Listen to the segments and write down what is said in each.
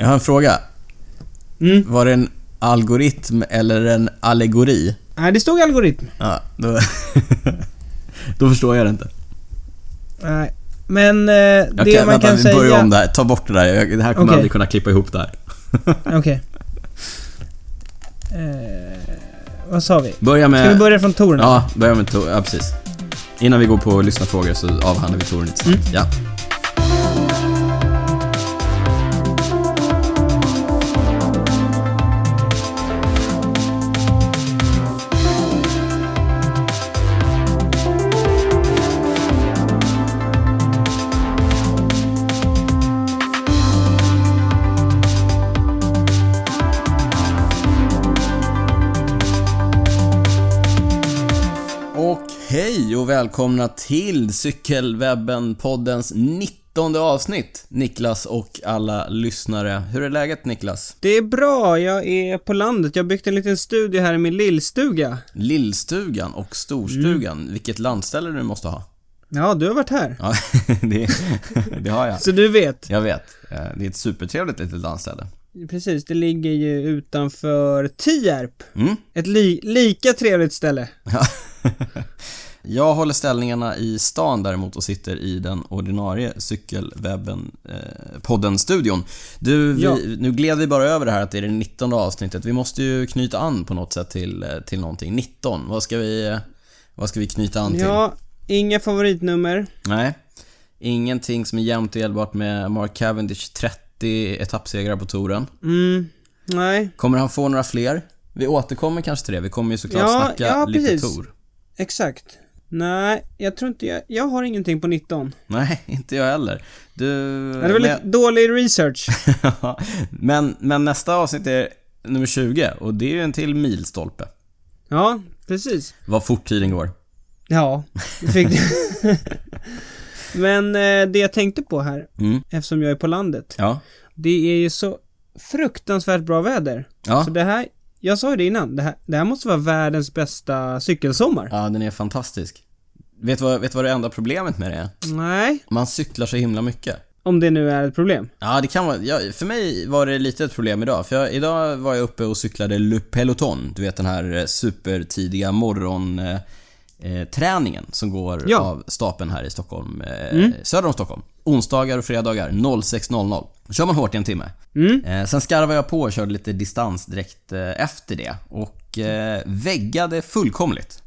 Jag har en fråga. Mm. Var det en algoritm eller en allegori? Nej, det stod algoritm. Ja, då... då förstår jag det inte. Nej. Men eh, det man vänta, kan vi säga... börjar om det här. Ta bort det där. Jag, det här kommer Okej. aldrig kunna klippa ihop det här. Okej. Eh, vad sa vi? Börja med... Ska vi börja från Torn? Ja, börja med Tor. Ja, precis. Innan vi går på lyssnarfrågor så avhandlar vi Torn lite snabbt. Mm. Ja. Hej och välkomna till Cykelwebben-poddens 19 avsnitt. Niklas och alla lyssnare. Hur är läget Niklas? Det är bra, jag är på landet. Jag har byggt en liten studio här i min lillstuga. Lillstugan och storstugan. Mm. Vilket landställe du måste ha. Ja, du har varit här. Ja, det, det har jag. Så du vet. Jag vet. Eh, Det är ett supertrevligt litet landställe. Precis, det ligger ju utanför Tierp. Mm. Ett li lika trevligt ställe. Ja. Jag håller ställningarna i stan däremot och sitter i den ordinarie cykelwebben eh. Du, vi, Ja. nu gled vi bara över det här att det är det 19 avsnittet. Vi måste ju knyta an på något sätt till, eh, till någonting. 19, vad ska vi, eh, vad ska vi knyta an till? Ja, inga favoritnummer. Nej. Ingenting som är jämnt delbart med Mark Cavendish 30 etappsegrar på touren. Mm, nej, Kommer han få några fler? Vi återkommer kanske till det. Vi kommer ju såklart Ja, snacka ja, lite precis. tour. exakt. Nej, jag tror inte jag... Jag har ingenting på 19. Nej, inte jag heller. Du... Det var men- lite dålig research. men, men nästa avsnitt är nummer 20 och det är ju en till milstolpe. Ja, precis. Vad fort tiden går. Ja, fick Men eh, det jag tänkte på här, Mm. eftersom jag är på landet, Ja. det är ju så fruktansvärt bra väder. Ja. Så det här, jag sa ju det innan, det här, det här måste vara världens bästa cykelsommar. ja, den är fantastisk. Vet du vad, vet vad det enda problemet med det är? Nej, Man cyklar så himla mycket. om det nu är ett problem. Ja, det kan vara... Ja, för mig var det lite ett problem idag. För jag, idag var jag uppe och cyklade Le Peloton. Du vet den här eh, supertidiga morgon... Eh, eh, som går Ja. av stapeln här i Stockholm, eh, Mm. söder om Stockholm. Onsdagar och fredagar 06.00. Kör man hårt i en timme. Mm. Eh, sen skarvade jag på och körde lite distans direkt eh, efter det och eh, väggade fullkomligt.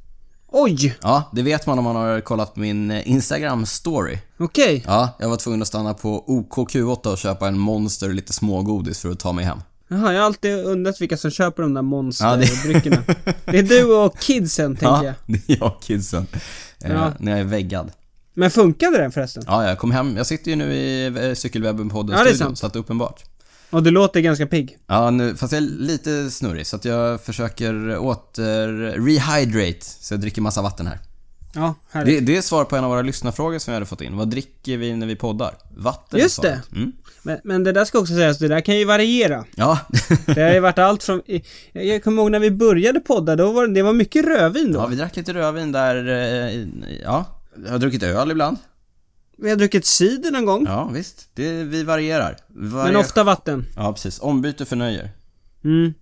Oj, Ja, det vet man om man har kollat på min eh, Instagram-story. okej. Ja, jag var tvungen att stanna på OKQ8 och köpa en Monster och lite smågodis för att ta mig hem. Jaha, jag har alltid undrat vilka som köper de där Ja, det- monsterdryckerna. det... är du och kidsen, tänker ja, jag. det är jag kidsen. Eh, Ja. När jag är väggad. Men funkade den förresten? Ja, jag kom hem. Jag sitter ju nu i eh, Cykelwebben-podden Ja, det så att uppenbart. Och du låter ganska pigg. Ja, nu, fast jag är lite snurrig så att jag försöker åter rehydrate. Så jag dricker massa vatten här. Ja, härligt. Det, det är svar på en av våra lyssnarfrågor som vi hade fått in. Vad dricker vi när vi poddar? Vatten Just svaret. Mm. Men, men det där ska också sägas, det där kan ju variera. Ja. Det har ju varit allt från... Jag jag kommer ihåg när vi började podda, då var det, det var mycket rödvin då. ja, vi drack lite rödvin där, eh, ja. Jag har druckit öl ibland. Vi har druckit cider någon gång. Ja, visst. Det, vi varierar. Varia- Men ofta vatten. Ja, precis. Ombyte förnöjer. Mm.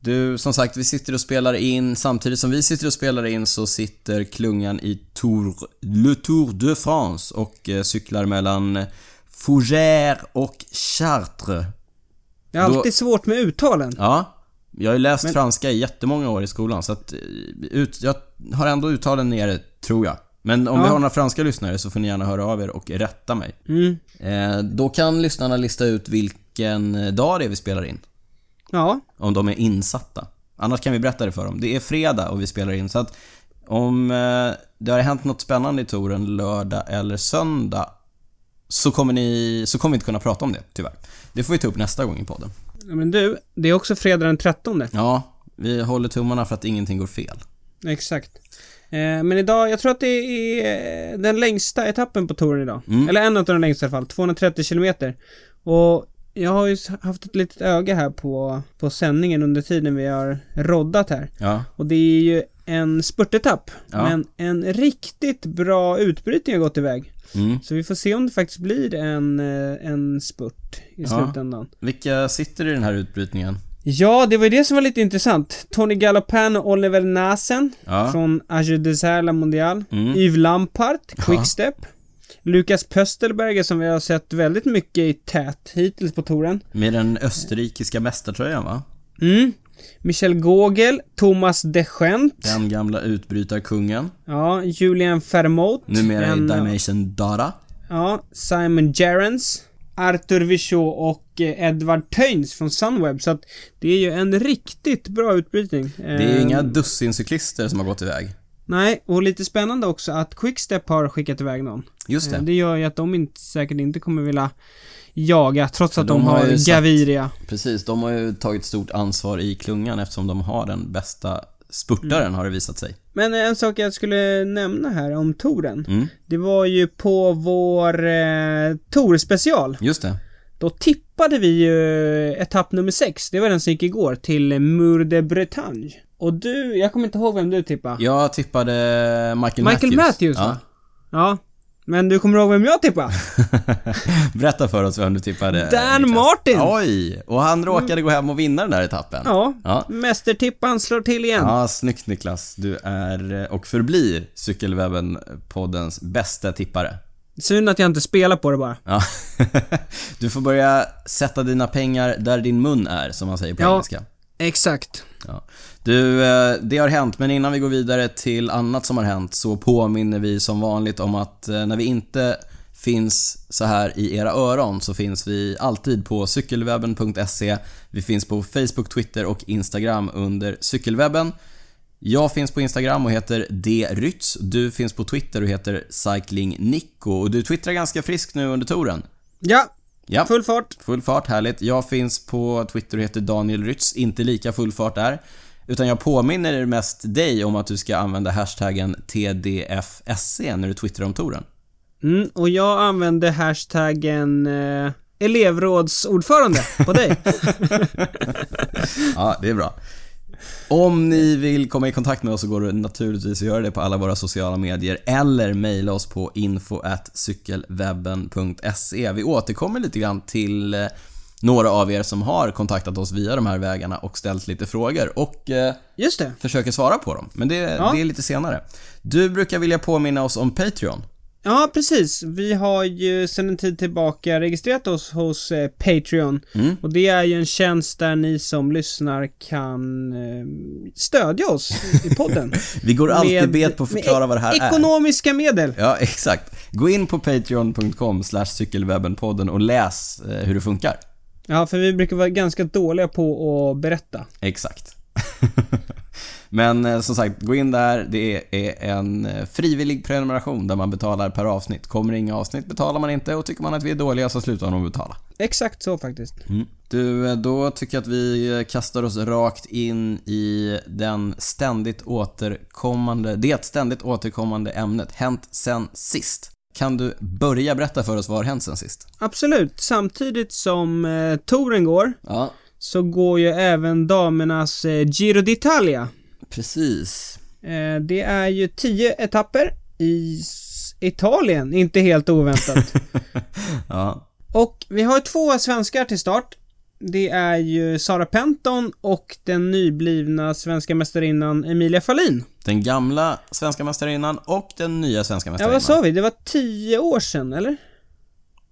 Du, som sagt, vi sitter och spelar in. Samtidigt som vi sitter och spelar in så sitter klungan i Tour, Le Tour de France och eh, cyklar mellan Fougères och Chartres. Har Då- alltid svårt med uttalen. Ja, jag har ju läst Men- franska i jättemånga år i skolan så att eh, ut, jag har ändå uttalen nere, tror jag. Men om Ja. vi har några franska lyssnare så får ni gärna höra av er och rätta mig. Mm. Eh, då kan lyssnarna lista ut vilken eh, dag det är vi spelar in. Ja. Om de är insatta. Annars kan vi berätta det för dem. Det är fredag och vi spelar in så att om eh, det har hänt något spännande i touren lördag eller söndag så kommer ni, så kommer vi inte kunna prata om det, tyvärr. Det får vi ta upp nästa gång i podden. Men du, det är också fredag den 13. Ja, vi håller tummarna för att ingenting går fel. Exakt. Eh, men idag, jag tror att det är eh, den längsta etappen på touren idag. Mm. Eller en av de längsta i alla fall, 230 kilometer. Och jag har ju haft ett litet öga här på, på sändningen under tiden vi har roddat här. Ja. Och det är ju en spurtetapp. Ja. Men en riktigt bra utbrytning har gått iväg. Mm. Så vi får se om det faktiskt blir en, eh, en spurt i Ja. slutändan. Vilka sitter i den här utbrytningen? Ja, det var ju det som var lite intressant. Tony Gallopan och Oliver Nasen Ja. från Agile Dessert La Mondial. Mm. Yves Lampart, Quickstep. Lukas Pöstelberger som vi har sett väldigt mycket i tät hittills på touren. Med den österrikiska mästartröjan va? Mm. Michel Gogel, Thomas Deschent. Den gamla utbrytarkungen. Ja, Julian Fermot. Numera i en- Dimension Data. Ja, Simon Gerrans. Arthur Vichot och eh, Edward Töns från Sunweb. Så att det är ju en riktigt bra utbrytning. Det är ju inga dussin cyklister som har gått iväg. Nej, och lite spännande också att Quickstep har skickat iväg någon. Just Eh, det. Det gör ju att de inte, säkert inte kommer vilja jaga, trots För att de, de har har ju satt- Gaviria. Precis, de har ju tagit stort ansvar i klungan eftersom de har den bästa spurtaren Mm. har det visat sig. Men en sak jag skulle nämna här om touren. Mm, Det var ju på vår eh, Tour-special. just det. Då tippade vi ju etapp nummer 6, det var den som gick igår, till Mur de Bretagne. Och du, jag kommer inte ihåg vem du tippade. Jag tippade Michael, Michael Matthews, ja. va? Ja. Men du kommer ihåg vem jag tippade? Berätta för oss vem du tippade. Dan Niklas. Martin! Oj! Och han råkade gå hem och vinna den där etappen. Ja. Ja. Mästertippan slår till igen. Ja, snyggt Niklas. Du är och förblir Cykelwebben-poddens bästa tippare. Synd att jag inte spelar på det bara. Ja. Du får börja sätta dina pengar där din mun är, som man säger på Ja. engelska. Exakt. Ja. Du, eh, det har hänt, men innan vi går vidare till annat som har hänt så påminner vi som vanligt om att eh, när vi inte finns så här i era öron så finns vi alltid på cykelwebben.se. Vi finns på Facebook, Twitter och Instagram under cykelwebben. Jag finns på Instagram och heter drytz. Du finns på Twitter och heter cyclingnico och du twittrar ganska friskt nu under touren. Ja, Ja. full fart. Full fart, härligt. Jag finns på Twitter och heter Daniel Rytz, inte lika full fart där. Utan jag påminner mest dig om att du ska använda hashtaggen TDFSC när du twittrar om touren. Mm, och jag använde hashtaggen eh, elevrådsordförande på dig. Ja, det är bra. Om ni vill komma i kontakt med oss så går det naturligtvis att göra det på alla våra sociala medier eller mejla oss på info.cykelwebben.se. Vi återkommer lite grann till eh, några av er som har kontaktat oss via de här vägarna och ställt lite frågor och eh, Just det. försöker svara på dem. Men det, Ja. det är lite senare. Du brukar vilja påminna oss om Patreon. Ja, precis. Vi har ju sedan en tid tillbaka registrerat oss hos eh, Patreon. Mm. Och det är ju en tjänst där ni som lyssnar kan eh, stödja oss i podden. Vi går alltid Med- bet på att förklara vad det här är. Ekonomiska medel. Ja, exakt. Gå in på patreon.com cykelwebbenpodden och läs eh, hur det funkar. Ja, för vi brukar vara ganska dåliga på att berätta. Exakt. Men eh, som sagt, gå in där. Det är en eh, frivillig prenumeration där man betalar per avsnitt. Kommer det inga avsnitt betalar man inte och tycker man att vi är dåliga så slutar man att betala. Exakt så faktiskt. Du, eh, då tycker jag att vi kastar oss rakt in i den ständigt återkommande, det ständigt återkommande ämnet Hänt sen sist. Kan du börja berätta för oss vad har hänt sen sist? Absolut. Samtidigt som eh, touren går Ja, så går ju även damernas eh, Giro d'Italia. precis. Eh, det är ju 10 etapper i Italien, inte helt oväntat. Ja, och vi har två svenskar till start. Det är ju Sara Penton och den nyblivna svenska mästarinnan Emilia Fahlin. den gamla svenska mästarinnan och den nya svenska Ja, mästarinnan. vad sa vi? Det var 10 år sedan, eller?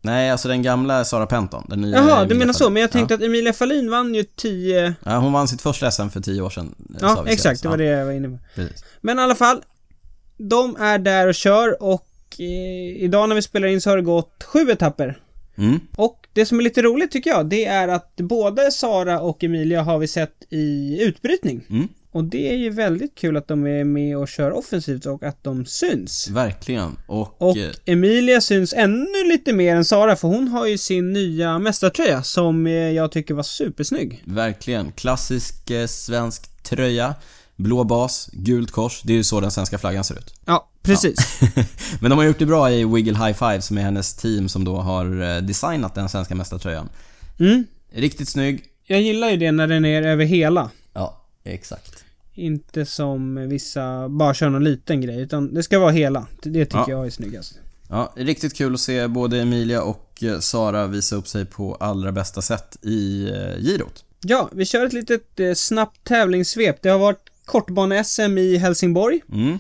Nej, alltså den gamla Sara Penton. Den nya Jaha, du menar så. Fahlin. Men jag tänkte att Emilia Fahlin vann ju 10... Ja. ja, hon vann sitt första SM för tio år sedan. eh, Ja, exakt. senast. Det var det jag var inne på. Ja, precis. Men i alla fall. De är där och kör och eh, idag när vi spelar in så har det gått sju etapper. Mm. Och det som är lite roligt tycker jag, det är att både Sara och Emilia har vi sett i utbrytning. Mm. Och det är ju väldigt kul att de är med och kör offensivt och att de syns. Verkligen. Och, Och eh, Emilia syns ännu lite mer än Sara för hon har ju sin nya mästartröja som eh, jag tycker var supersnygg. verkligen. Klassisk eh, svensk tröja. Blå bas, gult kors. Det är ju så den svenska flaggan ser ut. Ja, precis. Men de har gjort det bra i Wiggle High Five som är hennes team som då har eh, designat den svenska mästartröjan. Mm. Riktigt snygg. Jag gillar ju det när den är över hela. Ja, exakt. Inte som vissa bara kör någon liten grej, utan det ska vara hela. Det tycker Ja. jag är snyggast. Ja, riktigt kul att se både Emilia och eh, Sara visa upp sig på allra bästa sätt i eh, girot. Ja, vi kör ett litet eh, snabbt tävlingssvep. Det har varit kortbane-SM i Helsingborg. Mm.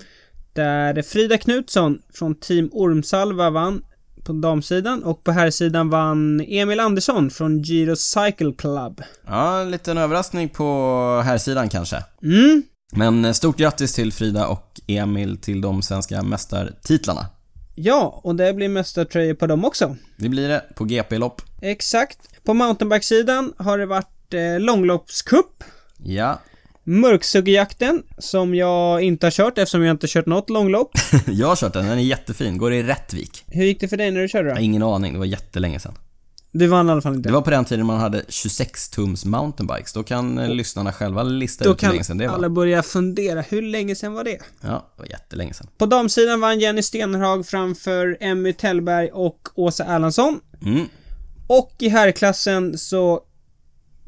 Där Frida Knutsson från Team Ormsalva vann på damsidan och på herrsidan vann Emil Andersson från Giro Cycle Club. Ja, en liten överraskning på här sidan kanske. Mm, Men eh, stort grattis till Frida och Emil till de svenska mästartitlarna. ja, och det blir mästartröjor på dem också. Det blir det på GP-lopp. Exakt. På mountainbikesidan har det varit eh, långloppscup, Ja, Mörksuggejakten, som jag inte har kört eftersom jag inte har kört något långlopp. jag har kört den. Den är jättefin. Går i Rättvik. Hur gick det för dig när du körde Jag har då? ingen aning. Det var jättelänge sedan. Du vann i alla fall inte. Det var på den tiden man hade 26 tums mountainbikes. Då kan eh, lyssnarna själva lista Då ut hur länge kan sedan det var. alla börja fundera, hur länge sedan var det? Ja, det var jättelänge sedan. På damsidan vann Jenny Stenhag framför Emmy Tellberg och Åsa Erlandsson. Mm. Och i herrklassen så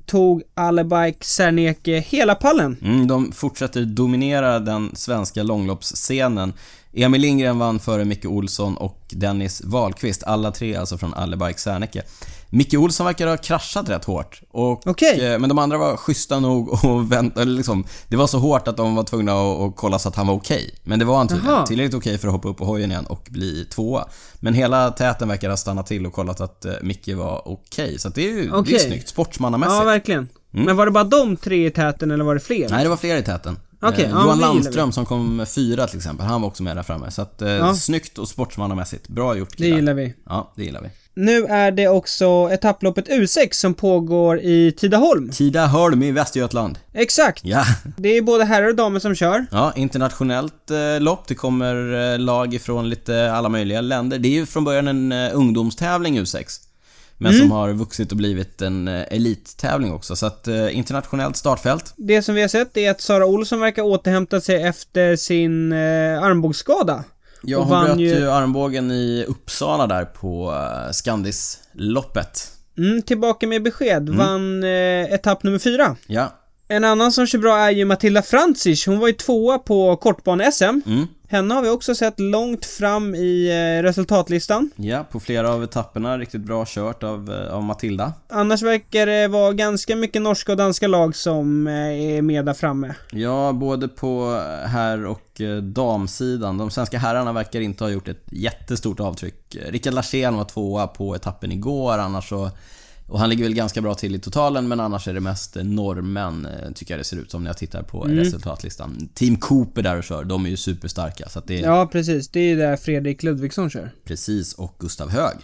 tog Alebike Serneke hela pallen. Mm, de fortsätter dominera den svenska långloppsscenen. Emil Lindgren vann före Micke Olsson och Dennis Wahlqvist, alla tre alltså från Allebike Serneke. Micke Olsson verkar ha kraschat rätt hårt. Och, Okej. eh, Men de andra var schyssta nog och väntade liksom. Det var så hårt att de var tvungna att, att kolla så att han var okej. Men det var han tydligen. Tillräckligt okej för att hoppa upp på hojen igen och bli tvåa. Men hela täten verkar ha stannat till och kollat att eh, Micke var okej. Så att det är ju det är snyggt. Sportsmannamässigt. Ja, verkligen. Men var det bara de tre i täten eller var det fler? Nej, det var fler i täten. Okej, eh, Johan det Landström som kom fyra till exempel, han var också med där framme. Så att, eh, Ja. snyggt och sportsmannamässigt. Bra gjort Det killar. gillar vi. Ja, det gillar vi. Nu är det också etapploppet U6 som pågår i Tidaholm. Tidaholm i Västergötland. Exakt. Ja. Det är både herrar och damer som kör. Ja, internationellt eh, lopp. Det kommer eh, lag ifrån lite alla möjliga länder. Det är ju från början en eh, ungdomstävling U6. Men Mm. som har vuxit och blivit en eh, elittävling också. Så att eh, internationellt startfält. Det som vi har sett är att Sara Olsson verkar återhämta sig efter sin eh, armbågsskada. Har vann bröt ju- ju armbågen i Uppsala där på eh, Skandisloppet. Mm, tillbaka med besked. Vann eh, etapp nummer fyra. Ja. En annan som kör bra är ju Matilda Francic. Hon var ju tvåa på kortbane-SM. Mm. Henne har vi också sett långt fram i eh, resultatlistan. Ja, på flera av etapperna riktigt bra kört av, eh, av Matilda. Annars verkar det vara ganska mycket norska och danska lag som eh, är med där framme. Ja, både på herr och damsidan. De svenska herrarna verkar inte ha gjort ett jättestort avtryck. Rickard Larsén var tvåa på etappen igår, annars så... Och han ligger väl ganska bra till i totalen, men annars är det mest eh, norrmän, eh, tycker jag det ser ut som när jag tittar på Mm. resultatlistan. Team Cooper där och kör, de är ju superstarka, så att det är Ja, precis. Det är ju där Fredrik Ludvigsson kör. precis, och Gustav Hög.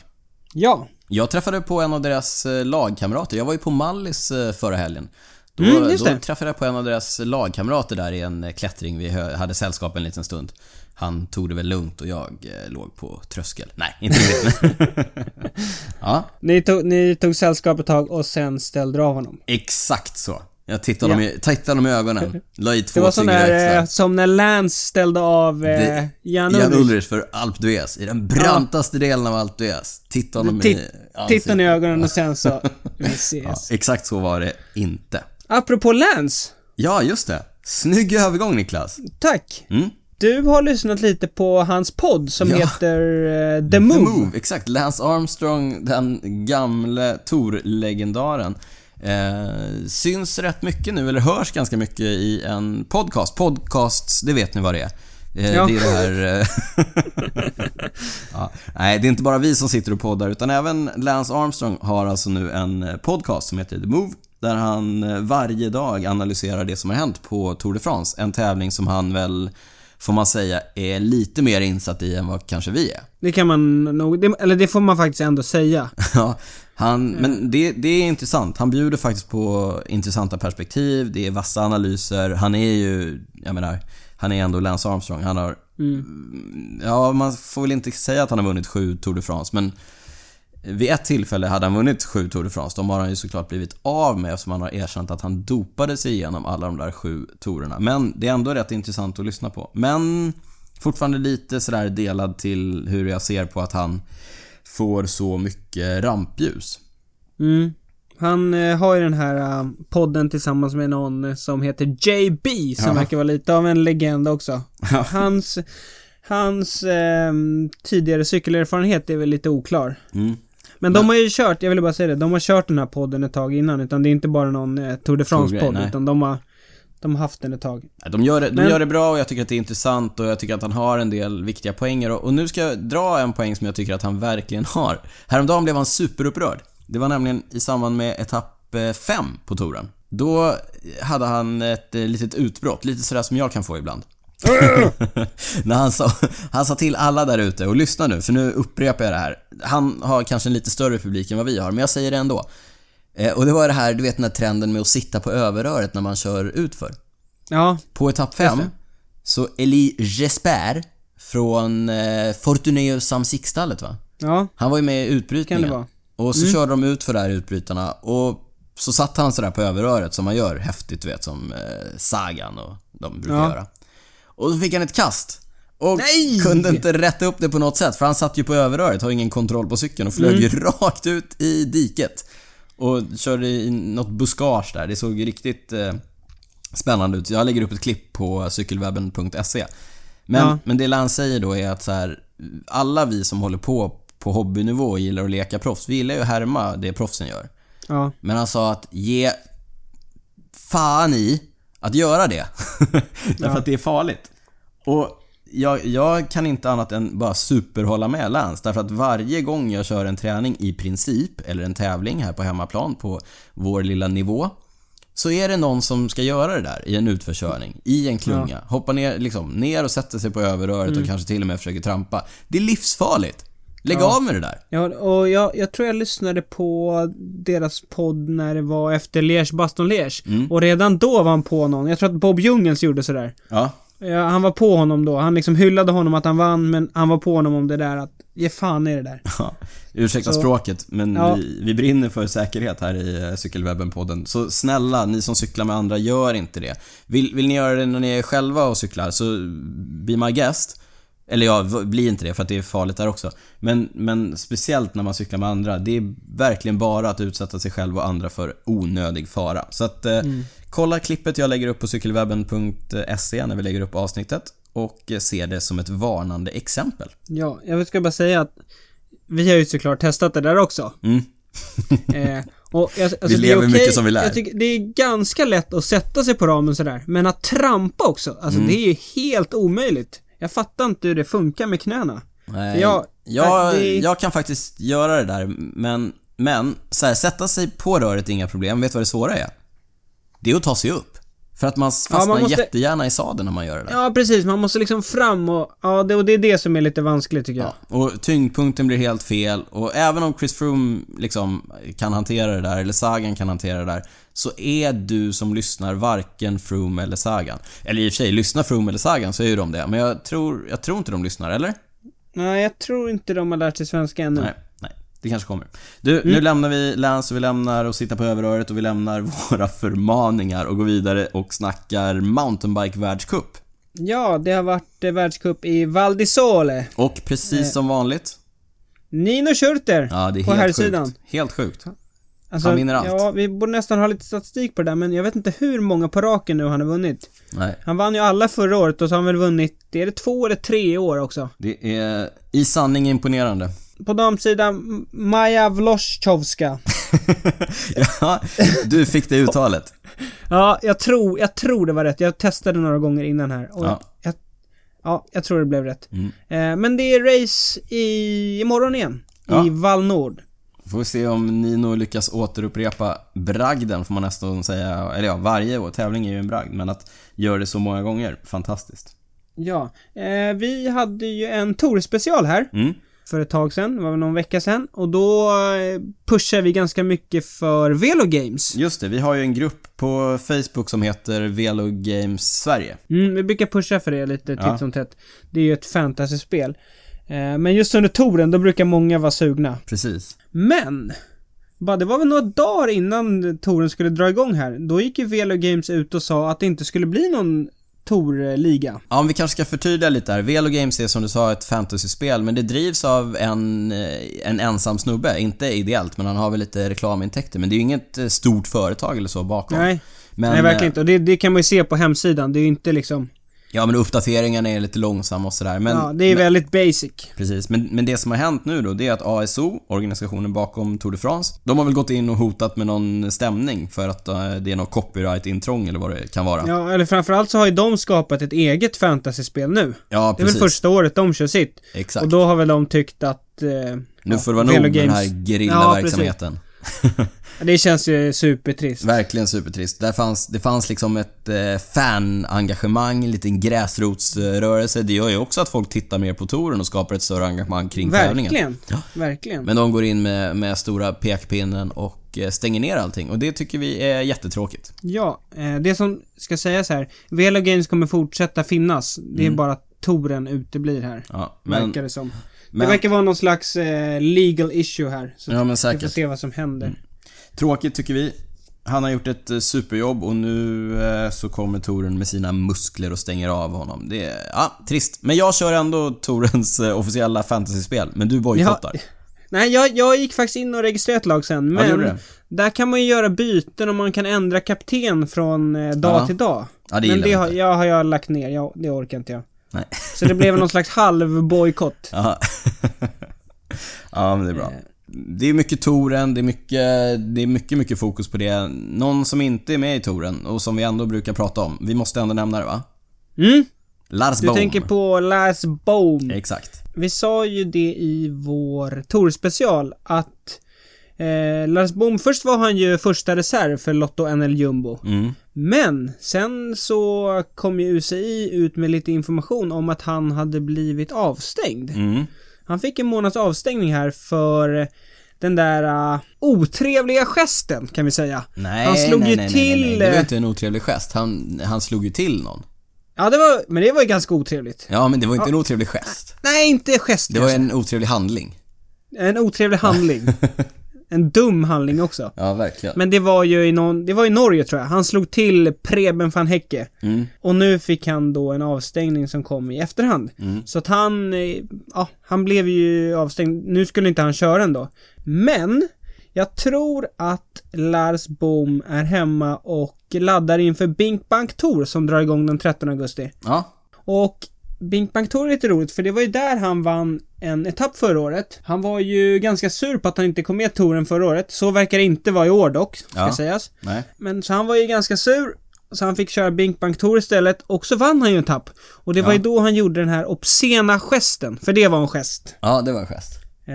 Ja. Jag träffade på en av deras eh, lagkamrater. Jag var ju på Mallis förra helgen. Då, Mm, då träffade jag på en av deras lagkamrater där i en klättring. Vi hade sällskap en liten stund. Han tog det väl lugnt och jag eh, låg på tröskel. Nej, inte riktigt. ja, Ni tog, ni tog sällskap ett tag och sen ställde du av honom. exakt så. Jag tittade, Ja. dem, i, tittade dem i ögonen, la i Det två var sån cigaretter. där, eh, som när Lance ställde av eh, Det- Jan Jan Ulrich. För Alpe d'Huez, i den brantaste delen av Alpe d'Huez. Titta honom i ansiktet. Tittade i ögonen och sen så, vi Ja, ses. exakt så var det inte. Apropå Lance. Ja, just det. Snygg övergång Niklas. Tack. Mm. Du har lyssnat lite på hans podd som Ja. heter eh, The The Move. Move, exakt. Lance Armstrong, den gamle Tor-legendaren. Eh, syns rätt mycket nu, eller hörs ganska mycket i en podcast. Podcasts, det vet ni vad det är. Eh, Ja. Det är det här... eh, ja. Nej, det är inte bara vi som sitter och poddar, utan även Lance Armstrong har alltså nu en eh, podcast som heter The Move. Där han varje dag analyserar det som har hänt på Tour de France. En tävling som han väl, får man säga, är lite mer insatt i än vad kanske vi är. Det kan man nog, det, eller det får man faktiskt ändå säga. Ja, han, men det, det är intressant. Han bjuder faktiskt på intressanta perspektiv, det är vassa analyser. Han är ju, jag menar, han är ändå Lance Armstrong. Han har, Mm. ja man får väl inte säga att han har vunnit sju Tour de France, men vid ett tillfälle hade han vunnit sju Tour de France. De har han ju såklart blivit av med eftersom han har erkänt att han dopade sig igenom alla de där sju tourerna. Men det är ändå rätt intressant att lyssna på. Men fortfarande lite sådär delad till hur jag ser på att han får så mycket rampljus. Mm. Han eh, har ju den här eh, podden tillsammans med någon eh, som heter JB, som Ja. verkar vara lite av en legend också. Ja. Hans, hans ehm, tidigare cykelerfarenhet är väl lite oklar. Mm. Men de har ju kört, jag ville bara säga det, de har kört den här podden ett tag innan, utan det är inte bara någon eh, Tour de France-podd, utan de har, de har haft den ett tag. De gör, det, de Men- gör det bra och jag tycker att det är intressant och jag tycker att han har en del viktiga poänger och, och nu ska jag dra en poäng som jag tycker att han verkligen har. Häromdagen blev han superupprörd. Det var nämligen i samband med etapp 5 på touren. Då hade han ett eh, litet utbrott, lite sådär som jag kan få ibland. När han sa, han sa till alla där ute, och lyssna nu, för nu upprepar jag det här. Han har kanske en lite större publik än vad vi har, men jag säger det ändå. Eh, och det var det här, du vet den här trenden med att sitta på överröret när man kör utför. Ja, På etapp 5 Just det. så Elie Jesper från eh, Fortuneus Samsikstallet va? ja, Han var ju med i utbrytningen. kan det vara. Och så körde de ut för det här utbrytarna och så satt han sådär på överröret som man gör häftigt du vet som eh, Sagan och de brukar Ja. göra. Och då fick han ett kast. Och Nej! kunde inte rätta upp det på något sätt för han satt ju på överröret, har ingen kontroll på cykeln och flög ju Mm. rakt ut i diket. Och körde i något buskage där. Det såg riktigt eh, spännande ut. Jag lägger upp ett klipp på cykelwebben.se. Men, Ja. men det Lance säger då är att så här, alla vi som håller på på hobbynivå och gillar att leka proffs, vi gillar ju att härma det proffsen gör. Ja, Men han sa att ge fan i att göra det. Därför att det är farligt. Och jag, jag kan inte annat än bara superhålla med Lance. Därför att varje gång jag kör en träning i princip, eller en tävling här på hemmaplan på vår lilla nivå. Så är det någon som ska göra det där i en utförskörning, i en klunga. Hoppa ner, liksom, ner och sätta sig på överröret och kanske till och med försöker trampa. Det är livsfarligt. Lägg Ja. av med det där. ja och jag, jag tror jag lyssnade på deras podd när det var efter Liège Baston Liège. Mm. Och redan då var han på någon. Jag tror att Bob Jungels gjorde sådär. Ja. Ja, han var på honom då. Han liksom hyllade honom att han vann, men han var på honom om det där att ge fan i det där. Ja, ursäkta Så- språket, men Ja. vi, vi brinner för säkerhet här i eh, Cykelwebben-podden. Så snälla, ni som cyklar med andra, gör inte det. Vill, vill ni göra det när ni är själva och cyklar, så be my guest. Eller ja, bli inte det för att det är farligt där också. Men, men speciellt när man cyklar med andra, det är verkligen bara att utsätta sig själv och andra för onödig fara. Så att eh, kolla klippet jag lägger upp på cykelwebben.se när vi lägger upp avsnittet och eh, se det som ett varnande exempel. Ja, jag ska bara säga att vi har ju såklart testat det där också. Mm. Eh, och jag, alltså Vi lever okej- mycket som vi lär. Jag tycker det är ganska lätt att sätta sig på ramen sådär. Men att trampa också, alltså Mm. det är ju helt omöjligt. Jag fattar inte hur det funkar med knäna. Nej, Jag- jag, det- jag kan faktiskt göra det där, men, men så här, sätta sig på röret är inga problem. Vet du vad det svåra är? Det är att ta sig upp. För att man fastnar man måste- jättegärna i sadeln när man gör det där. Ja, precis. Man måste liksom fram och, ja, det, och det är det som är lite vanskligt tycker jag. Ja, och tyngdpunkten blir helt fel och även om Chris Froome liksom kan hantera det där, eller Sagan kan hantera det där, så är du som lyssnar varken Froome eller Sagan. Eller i och för sig, lyssnar Froome eller Sagan så är ju de det, men jag tror, jag tror inte de lyssnar, eller? Nej, jag tror inte de har lärt sig svenska ännu. Nej, nej. Det kanske kommer. Du, nu lämnar vi Lance och vi lämnar och sitta på överröret och vi lämnar våra förmaningar och går vidare och snackar mountainbike världscup. Ja, det har varit eh, världscup i Val di Sole. Och precis som vanligt, Nino Schurter ja det är på helt herrsidan. sjukt. Helt sjukt. Alltså, Han vinner allt. Ja, vi borde nästan ha lite statistik på det där, men jag vet inte hur många på raken nu han har vunnit. Nej, Han vann ju alla förra året och så har han väl vunnit, är det två eller tre år också? det är i sanning imponerande. På damsidan, Maja Vloschowska. ja, du fick det uttalet. Ja, jag tror, jag tror det var rätt. Jag testade några gånger innan här. Och Ja. Jag, ja, jag tror det blev rätt. Mm. Eh, men det är race i, imorgon igen. Ja. I Val Nord. Får vi se om Nino lyckas återupprepa bragden, får man nästan säga. Eller ja, varje år. Tävling är ju en bragd, men att göra det så många gånger, fantastiskt. Ja. Eh, vi hade ju en Tour-special här. Mm. för ett tag sedan, det var någon vecka sedan. Och då eh, pushar vi ganska mycket för Velo Games. Just det, vi har ju en grupp på Facebook som heter Velo Games Sverige. Mm, vi brukar pusha för det lite titt som tätt. Det är ju ett fantasyspel. Eh, men just under touren, då brukar många vara sugna. Precis. Men! Bara, det var väl några dagar innan touren skulle dra igång här. Då gick ju Velo Games ut och sa att det inte skulle bli någon Tor-liga. Ja, om vi kanske ska förtydliga lite här. Velo Games är som du sa ett fantasyspel, men det drivs av en, eh, en ensam snubbe. Inte ideellt, men han har väl lite reklamintäkter. Men det är ju inget eh, stort företag eller så bakom. Nej, men, nej verkligen eh, inte. Och det, det kan man ju se på hemsidan. Det är ju inte liksom... Ja, men uppdateringarna är lite långsamma och sådär. Men, ja, det är men, väldigt basic. Precis, men, men det som har hänt nu då, det är att ASO, organisationen bakom Tour de France, de har väl gått in och hotat med någon stämning för att eh, det är något copyright-intrång eller vad det kan vara. Ja, eller framförallt så har ju de skapat ett eget fantasyspel nu. Ja, Det är precis. väl första året de kör sitt. Exakt. Och då har väl de tyckt att... Eh, nu ja, får det vara nog med den här gerillaverksamheten. Det känns ju supertrist. Verkligen supertrist. Där fanns, det fanns liksom ett eh, fanengagemang, en liten gräsrotsrörelse. Det gör ju också att folk tittar mer på touren och skapar ett större engagemang kring tävlingen. Verkligen. Verkligen. Men de går in med, med stora pekpinnen och eh, stänger ner allting och det tycker vi är jättetråkigt. Ja, eh, det som ska sägas här. Velo Games kommer fortsätta finnas. Det är Mm. bara att touren uteblir här. Ja, men, verkar det som. men Det verkar vara någon slags eh, legal issue här. Så Ja, men vi får säkert. se vad som händer. Mm. Tråkigt tycker vi. Han har gjort ett eh, superjobb och nu eh, så kommer Toren med sina muskler och stänger av honom. Det är, ja, trist. Men jag kör ändå Torens eh, officiella fantasyspel, men du bojkottar. Nej, jag, jag gick faktiskt in och registrerade ett lag sen, Ja, men det. där kan man ju göra byten och man kan ändra kapten från dag Ja. till dag. Ja, det men det har jag, har jag lagt ner, jag, det orkar inte jag. Nej. Så det blev någon slags halvbojkott. Ja. ja, men det är bra. Det är mycket Toren, det är mycket, det är mycket, mycket fokus på det. Någon som inte är med i Toren och som vi ändå brukar prata om. Vi måste ändå nämna det va? Mm? Lars Du Bohm. tänker på Lars Bohm. Exakt. Vi sa ju det i vår Tor-special att eh, Lars Bohm, först var han ju första reserv för Lotto NL Jumbo. Mm. Men sen så kom ju UCI ut med lite information om att han hade blivit avstängd. Mm. Han fick en månads avstängning här för den där uh, otrevliga gesten kan vi säga. Nej, Han slog nej, ju nej, till, Nej, nej. Det var eh, inte en otrevlig gest. Han, han slog ju till någon. Ja, det var, men det var ju ganska otrevligt. Ja, men det var inte en otrevlig gest. Nej, inte gest Det var kanske. en otrevlig handling. en otrevlig handling. en dum handling också. Ja, verkligen. Men det var ju i någon, det var i Norge tror jag. Han slog till Preben van Hecke. Mm. Och nu fick han då en avstängning som kom i efterhand. Mm. Så att han, eh, ja, han blev ju avstängd. Nu skulle inte han köra ändå. Men, jag tror att Lars Bohm är hemma och laddar inför Bink Bank Tour som drar igång den 13 augusti. Ja. Och Bink Bank Tour är lite roligt för det var ju där han vann en etapp förra året. Han var ju ganska sur på att han inte kom med touren förra året. Så verkar det inte vara i år dock, ska Ja. sägas. Nej. Men så han var ju ganska sur. Så han fick köra Bink Bank Tour istället och så vann han ju en etapp. Och det var Ja. ju då han gjorde den här obscena gesten. För det var en gest. Ja, det var en gest. Eh,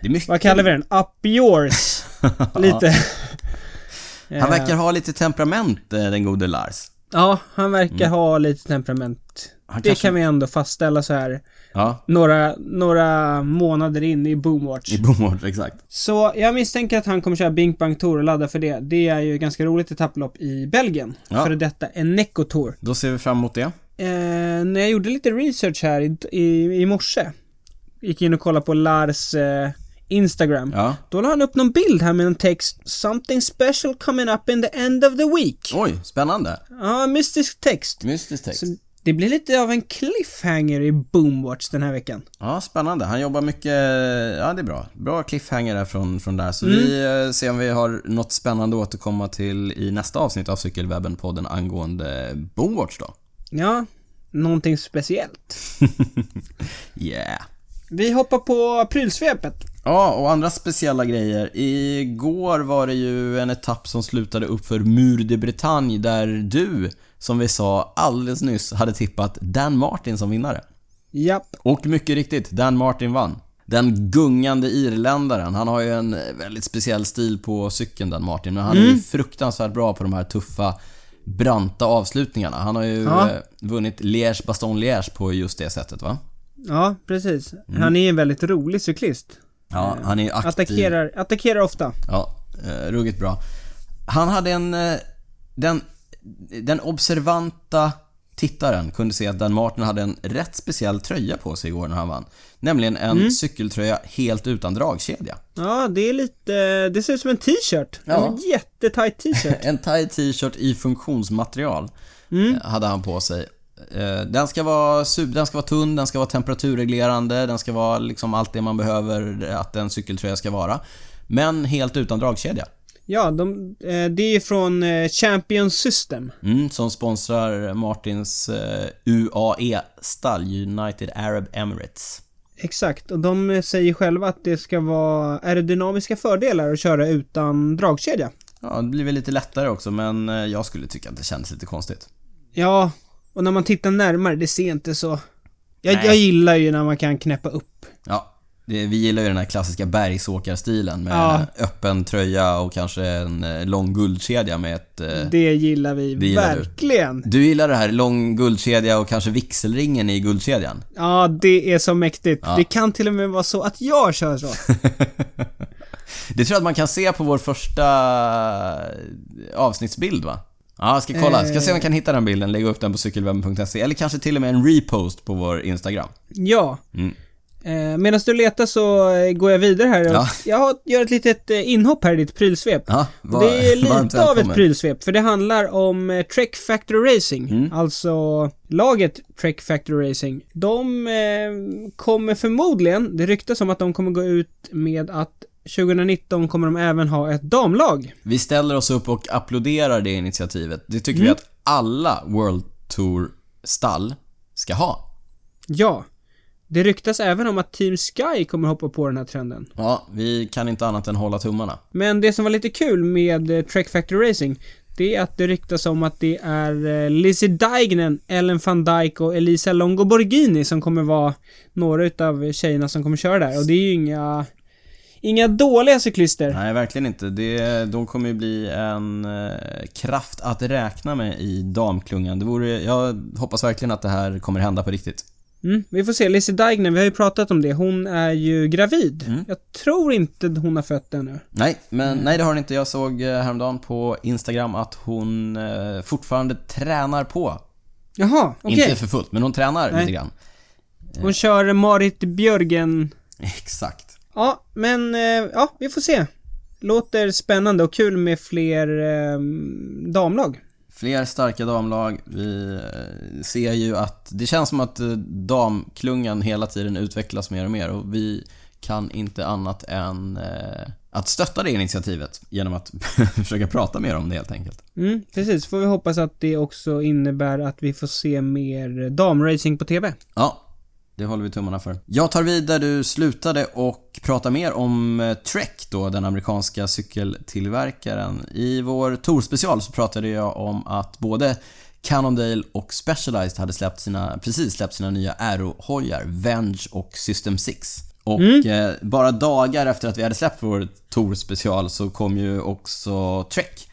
Det är mycket. vad kallar vi den? Up yours. Lite. Han verkar ha lite temperament, eh, den gode Lars. Ja, han verkar ha lite temperament. Mm. Han Det kanske- kan vi ändå fastställa så här Ja, några, några månader in i Boomwatch. i Boomwatch, exakt. Så jag misstänker att han kommer köra Bink Bank Tour och ladda för det. Det är ju ganska roligt etapplopp i Belgien. Ja. För detta Eneco Tour. Då ser vi fram emot det. Eh, när jag gjorde lite research här i, i, i morse. Gick in och kollade på Lars eh, Instagram. Ja. Då la han upp någon bild här med en text 'Something special coming up in the end of the week' Oj, spännande. Ja, mystisk text. Mystisk text. Så det blir lite av en cliffhanger i Boomwatch den här veckan. Ja, spännande. Han jobbar mycket... Ja, det är bra. Bra cliffhanger där från, från där. Så Mm. vi eh, ser om vi har något spännande att återkomma till i nästa avsnitt av Cykelwebben-podden angående Boomwatch då. Ja, någonting speciellt. Yeah. Vi hoppar på prylsvepet. Ja, och andra speciella grejer. Igår var det ju en etapp som slutade upp för Mur de Bretagne där du, som vi sa alldeles nyss, hade tippat Dan Martin som vinnare. Japp. Och mycket riktigt, Dan Martin vann. Den gungande irländaren. Han har ju en väldigt speciell stil på cykeln, Dan Martin. Men han är ju fruktansvärt bra på de här tuffa, branta avslutningarna. Han har ju Ja. eh, vunnit Liège, Baston Liège på just det sättet va? Ja, precis. Han är ju en väldigt rolig cyklist. Ja, han är aktiv. Attackerar, attackerar ofta. Ja, eh, ruggigt bra. Han hade en... Eh, den, den observanta tittaren kunde se att Dan Martin hade en rätt speciell tröja på sig igår när han vann. Nämligen en cykeltröja helt utan dragkedja. Ja, det är lite... Det ser ut som en t-shirt. Ja. En jättetajt t-shirt. En tight t-shirt i funktionsmaterial. Mm. eh, hade han på sig. Eh, Den ska, vara, den ska vara tunn, den ska vara temperaturreglerande, den ska vara liksom allt det man behöver att en cykeltröja ska vara. Men helt utan dragkedja. Ja, de, eh, det är från eh, Champion System. Mm, som sponsrar Martins eh, UAE-stall, United Arab Emirates. Exakt, och de säger själva att det ska vara aerodynamiska fördelar att köra utan dragkedja. Ja, det blir väl lite lättare också, men jag skulle tycka att det kändes lite konstigt. Ja, och när man tittar närmare, det ser inte så... Jag, jag gillar ju när man kan knäppa upp. Ja, det, vi gillar ju den här klassiska bergsåkarstilen med Ja. öppen tröja och kanske en eh, lång guldkedja med ett... eh, Det gillar vi det gillar du. verkligen. Du gillar det här, lång guldkedja och kanske vigselringen i guldkedjan? Ja, det är så mäktigt. Ja. Det kan till och med vara så att jag kör så. Det tror jag att man kan se på vår första eh, avsnittsbild va? Ja, jag ska kolla. Ska se om jag kan hitta den bilden, lägga upp den på cykelwebben.se eller kanske till och med en repost på vår Instagram. Ja. Mm. Eh, Medan du letar så eh, går jag vidare här. Ja. Jag har- gör ett litet eh, inhopp här i ditt prylsvep. Ja, var, det är lite av ett prylsvep, för det handlar om eh, Trek Factory Racing. Mm. Alltså laget Trek Factory Racing. De eh, kommer förmodligen, det ryktas om att de kommer gå ut med att 2019 kommer de även ha ett damlag. Vi ställer oss upp och applåderar det initiativet. Det tycker Mm. vi att alla World Tour-stall ska ha. Ja. Det ryktas även om att Team Sky kommer hoppa på den här trenden. Ja, vi kan inte annat än hålla tummarna. Men det som var lite kul med eh, Trek Factory Racing det är att det ryktas om att det är eh, Lizzie Deignan, Ellen van Dijk och Elisa Longo Borghini som kommer vara några utav tjejerna som kommer köra där. Och det är ju inga... Inga dåliga cyklister. Nej, verkligen inte. Det, de kommer ju bli en eh, kraft att räkna med i damklungan. Det vore, jag hoppas verkligen att det här kommer hända på riktigt. Mm, vi får se. Lizzie Deignan, vi har ju pratat om det. Hon är ju gravid. Mm. Jag tror inte hon har fött ännu. Nej, men nej det har den inte. Jag såg eh, häromdagen på Instagram att hon eh, fortfarande tränar på. Jaha, okej. Inte för fullt, men hon tränar Nej. lite grann. Hon kör Marit Björgen Exakt. Ja, men eh, ja, vi får se. Låter spännande och kul med fler eh, damlag. Fler starka damlag. Vi eh, ser ju att det känns som att eh, damklungan hela tiden utvecklas mer och mer och vi kan inte annat än eh, att stötta det initiativet genom att försöka prata mer om det helt enkelt. Mm, precis. Får vi hoppas att det också innebär att vi får se mer damracing på TV. Ja, det håller vi tummarna för. Jag tar vid där du slutade och pratar mer om eh, Trek då, den amerikanska cykeltillverkaren. I vår Tour-special så pratade jag om att både Cannondale och Specialized hade släppt sina, precis släppt sina nya Aero-hojar, Venge och System 6. Och eh, bara dagar efter att vi hade släppt vår Tour-special så kom ju också Trek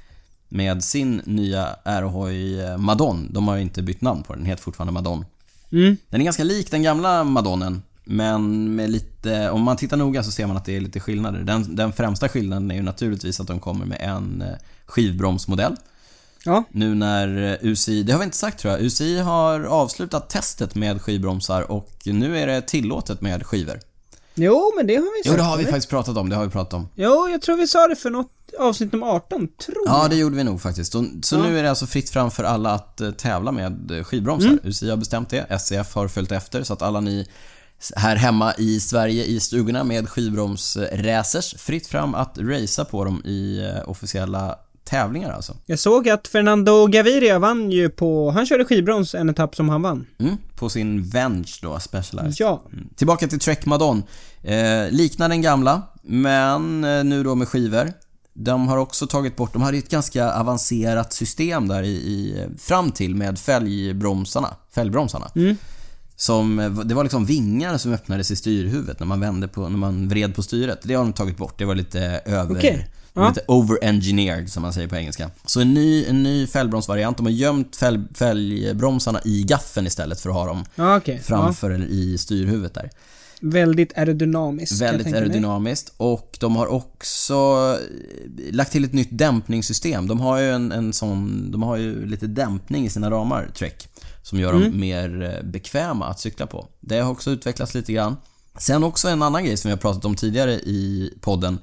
med sin nya Aerohoj eh, Madon. De har ju inte bytt namn på den, den heter fortfarande Madon. Mm. Den är ganska lik den gamla Madonnen. Men med lite, om man tittar noga så ser man att det är lite skillnader. Den, den främsta skillnaden är ju naturligtvis att de kommer med en eh, skivbromsmodell. Ja, Nu när eh, UCI, det har vi inte sagt tror jag, UCI har avslutat testet med skivbromsar och nu är det tillåtet med skivor. Jo men det har vi sagt. Jo, det har vi eller? faktiskt pratat om, det har vi pratat om. Jo, jag tror vi sa det för något avsnitt nummer 18, tror Ja, jag. det gjorde vi nog faktiskt. Så, så Ja. nu är det alltså fritt fram för alla att eh, tävla med eh, skivbromsar. Mm. UCI har bestämt det, SCF har följt efter så att alla ni här hemma i Sverige i stugorna med skivbromsracers, fritt fram att racea på dem i eh, officiella tävlingar alltså. Jag såg att Fernando Gaviria vann ju på, han körde skivbroms en etapp som han vann. Mm, på sin Venge då, Specialized. Ja. Mm. Tillbaka till Trek Madon. Eh, liknar den gamla, men eh, nu då med skivor. De har också tagit bort, de hade ju ett ganska avancerat system där i, i fram till med fälgbromsarna, fälgbromsarna. Mm. Som, eh, det var liksom vingar som öppnades i styrhuvudet när man vände på, när man vred på styret. Det har de tagit bort, det var lite över... Okej. Ja. Lite over-engineered som man säger på engelska. Så en ny, en ny fälgbromsvariant. De har gömt fälg, fälgbromsarna i gaffeln istälät för att ha dem Ja. Ja. framför eller i styrhuvudet där. Väldigt aerodynamiskt. Väldigt tänka mig. aerodynamiskt och de har också eh, lagt till ett nytt dämpningssystem. De har ju en, en sån, de har ju lite dämpning i sina ramar, Trek, som gör Mm. dem mer eh, bekväma att cykla på. Det har också utvecklats lite grann. Sen också en annan grej som vi har pratat om tidigare i podden,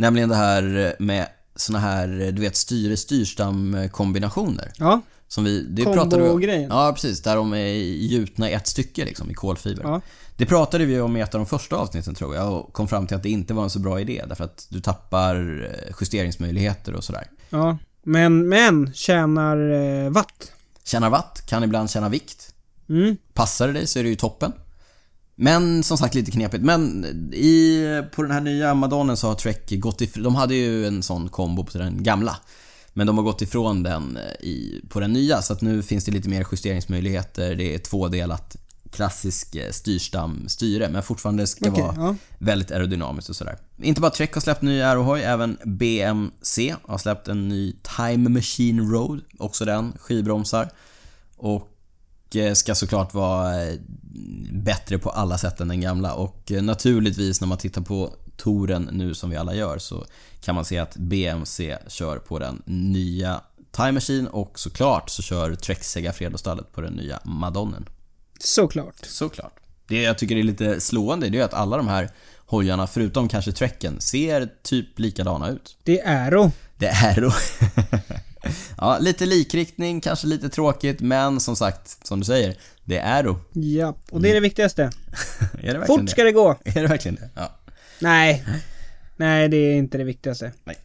nämligen det här med såna här, du vet, styre-styrstam-kombinationer. Ja. Som vi, det pratade vi om. Kombo-grejen. Ja, precis. Där de är gjutna i ett stycke liksom, i kolfiber. Ja. Det pratade vi om i ett av de första avsnitten tror jag och kom fram till att det inte var en så bra idé därför att du tappar eh, justeringsmöjligheter och sådär. Ja. Men, men, tjänar eh, watt. Tjänar watt, kan ibland tjäna vikt. Mm. Passar det dig så är det ju toppen. Men som sagt lite knepigt. Men i, på den här nya Madonnen så har Trek gått ifrån... De hade ju en sån kombo på den gamla. Men de har gått ifrån den eh, i, på den nya så att nu finns det lite mer justeringsmöjligheter. Det är tvådelat klassisk eh, styrstam styre men fortfarande ska Okej, vara ja. väldigt aerodynamiskt och sådär. Inte bara Trek har släppt ny aerohoj, även BMC har släppt en ny Time Machine Road, också den, skivbromsar. Och eh, ska såklart vara bättre på alla sätt än den gamla och eh, naturligtvis när man tittar på Toren nu som vi alla gör så kan man se att BMC kör på den nya Time Machine och såklart så kör Trek Segafredo-stallet på den nya Madonnen. Såklart. Såklart. Det jag tycker är lite slående det är att alla de här hojarna, förutom kanske Trekken, ser typ likadana ut. Det är Aero. Det är då. ja, lite likriktning, kanske lite tråkigt, men som sagt, som du säger, det är då. Ja, och det är det viktigaste. Är det Fort det? ska det gå. Är det verkligen det? Ja. Nej. Nej, det är inte det viktigaste. Nej.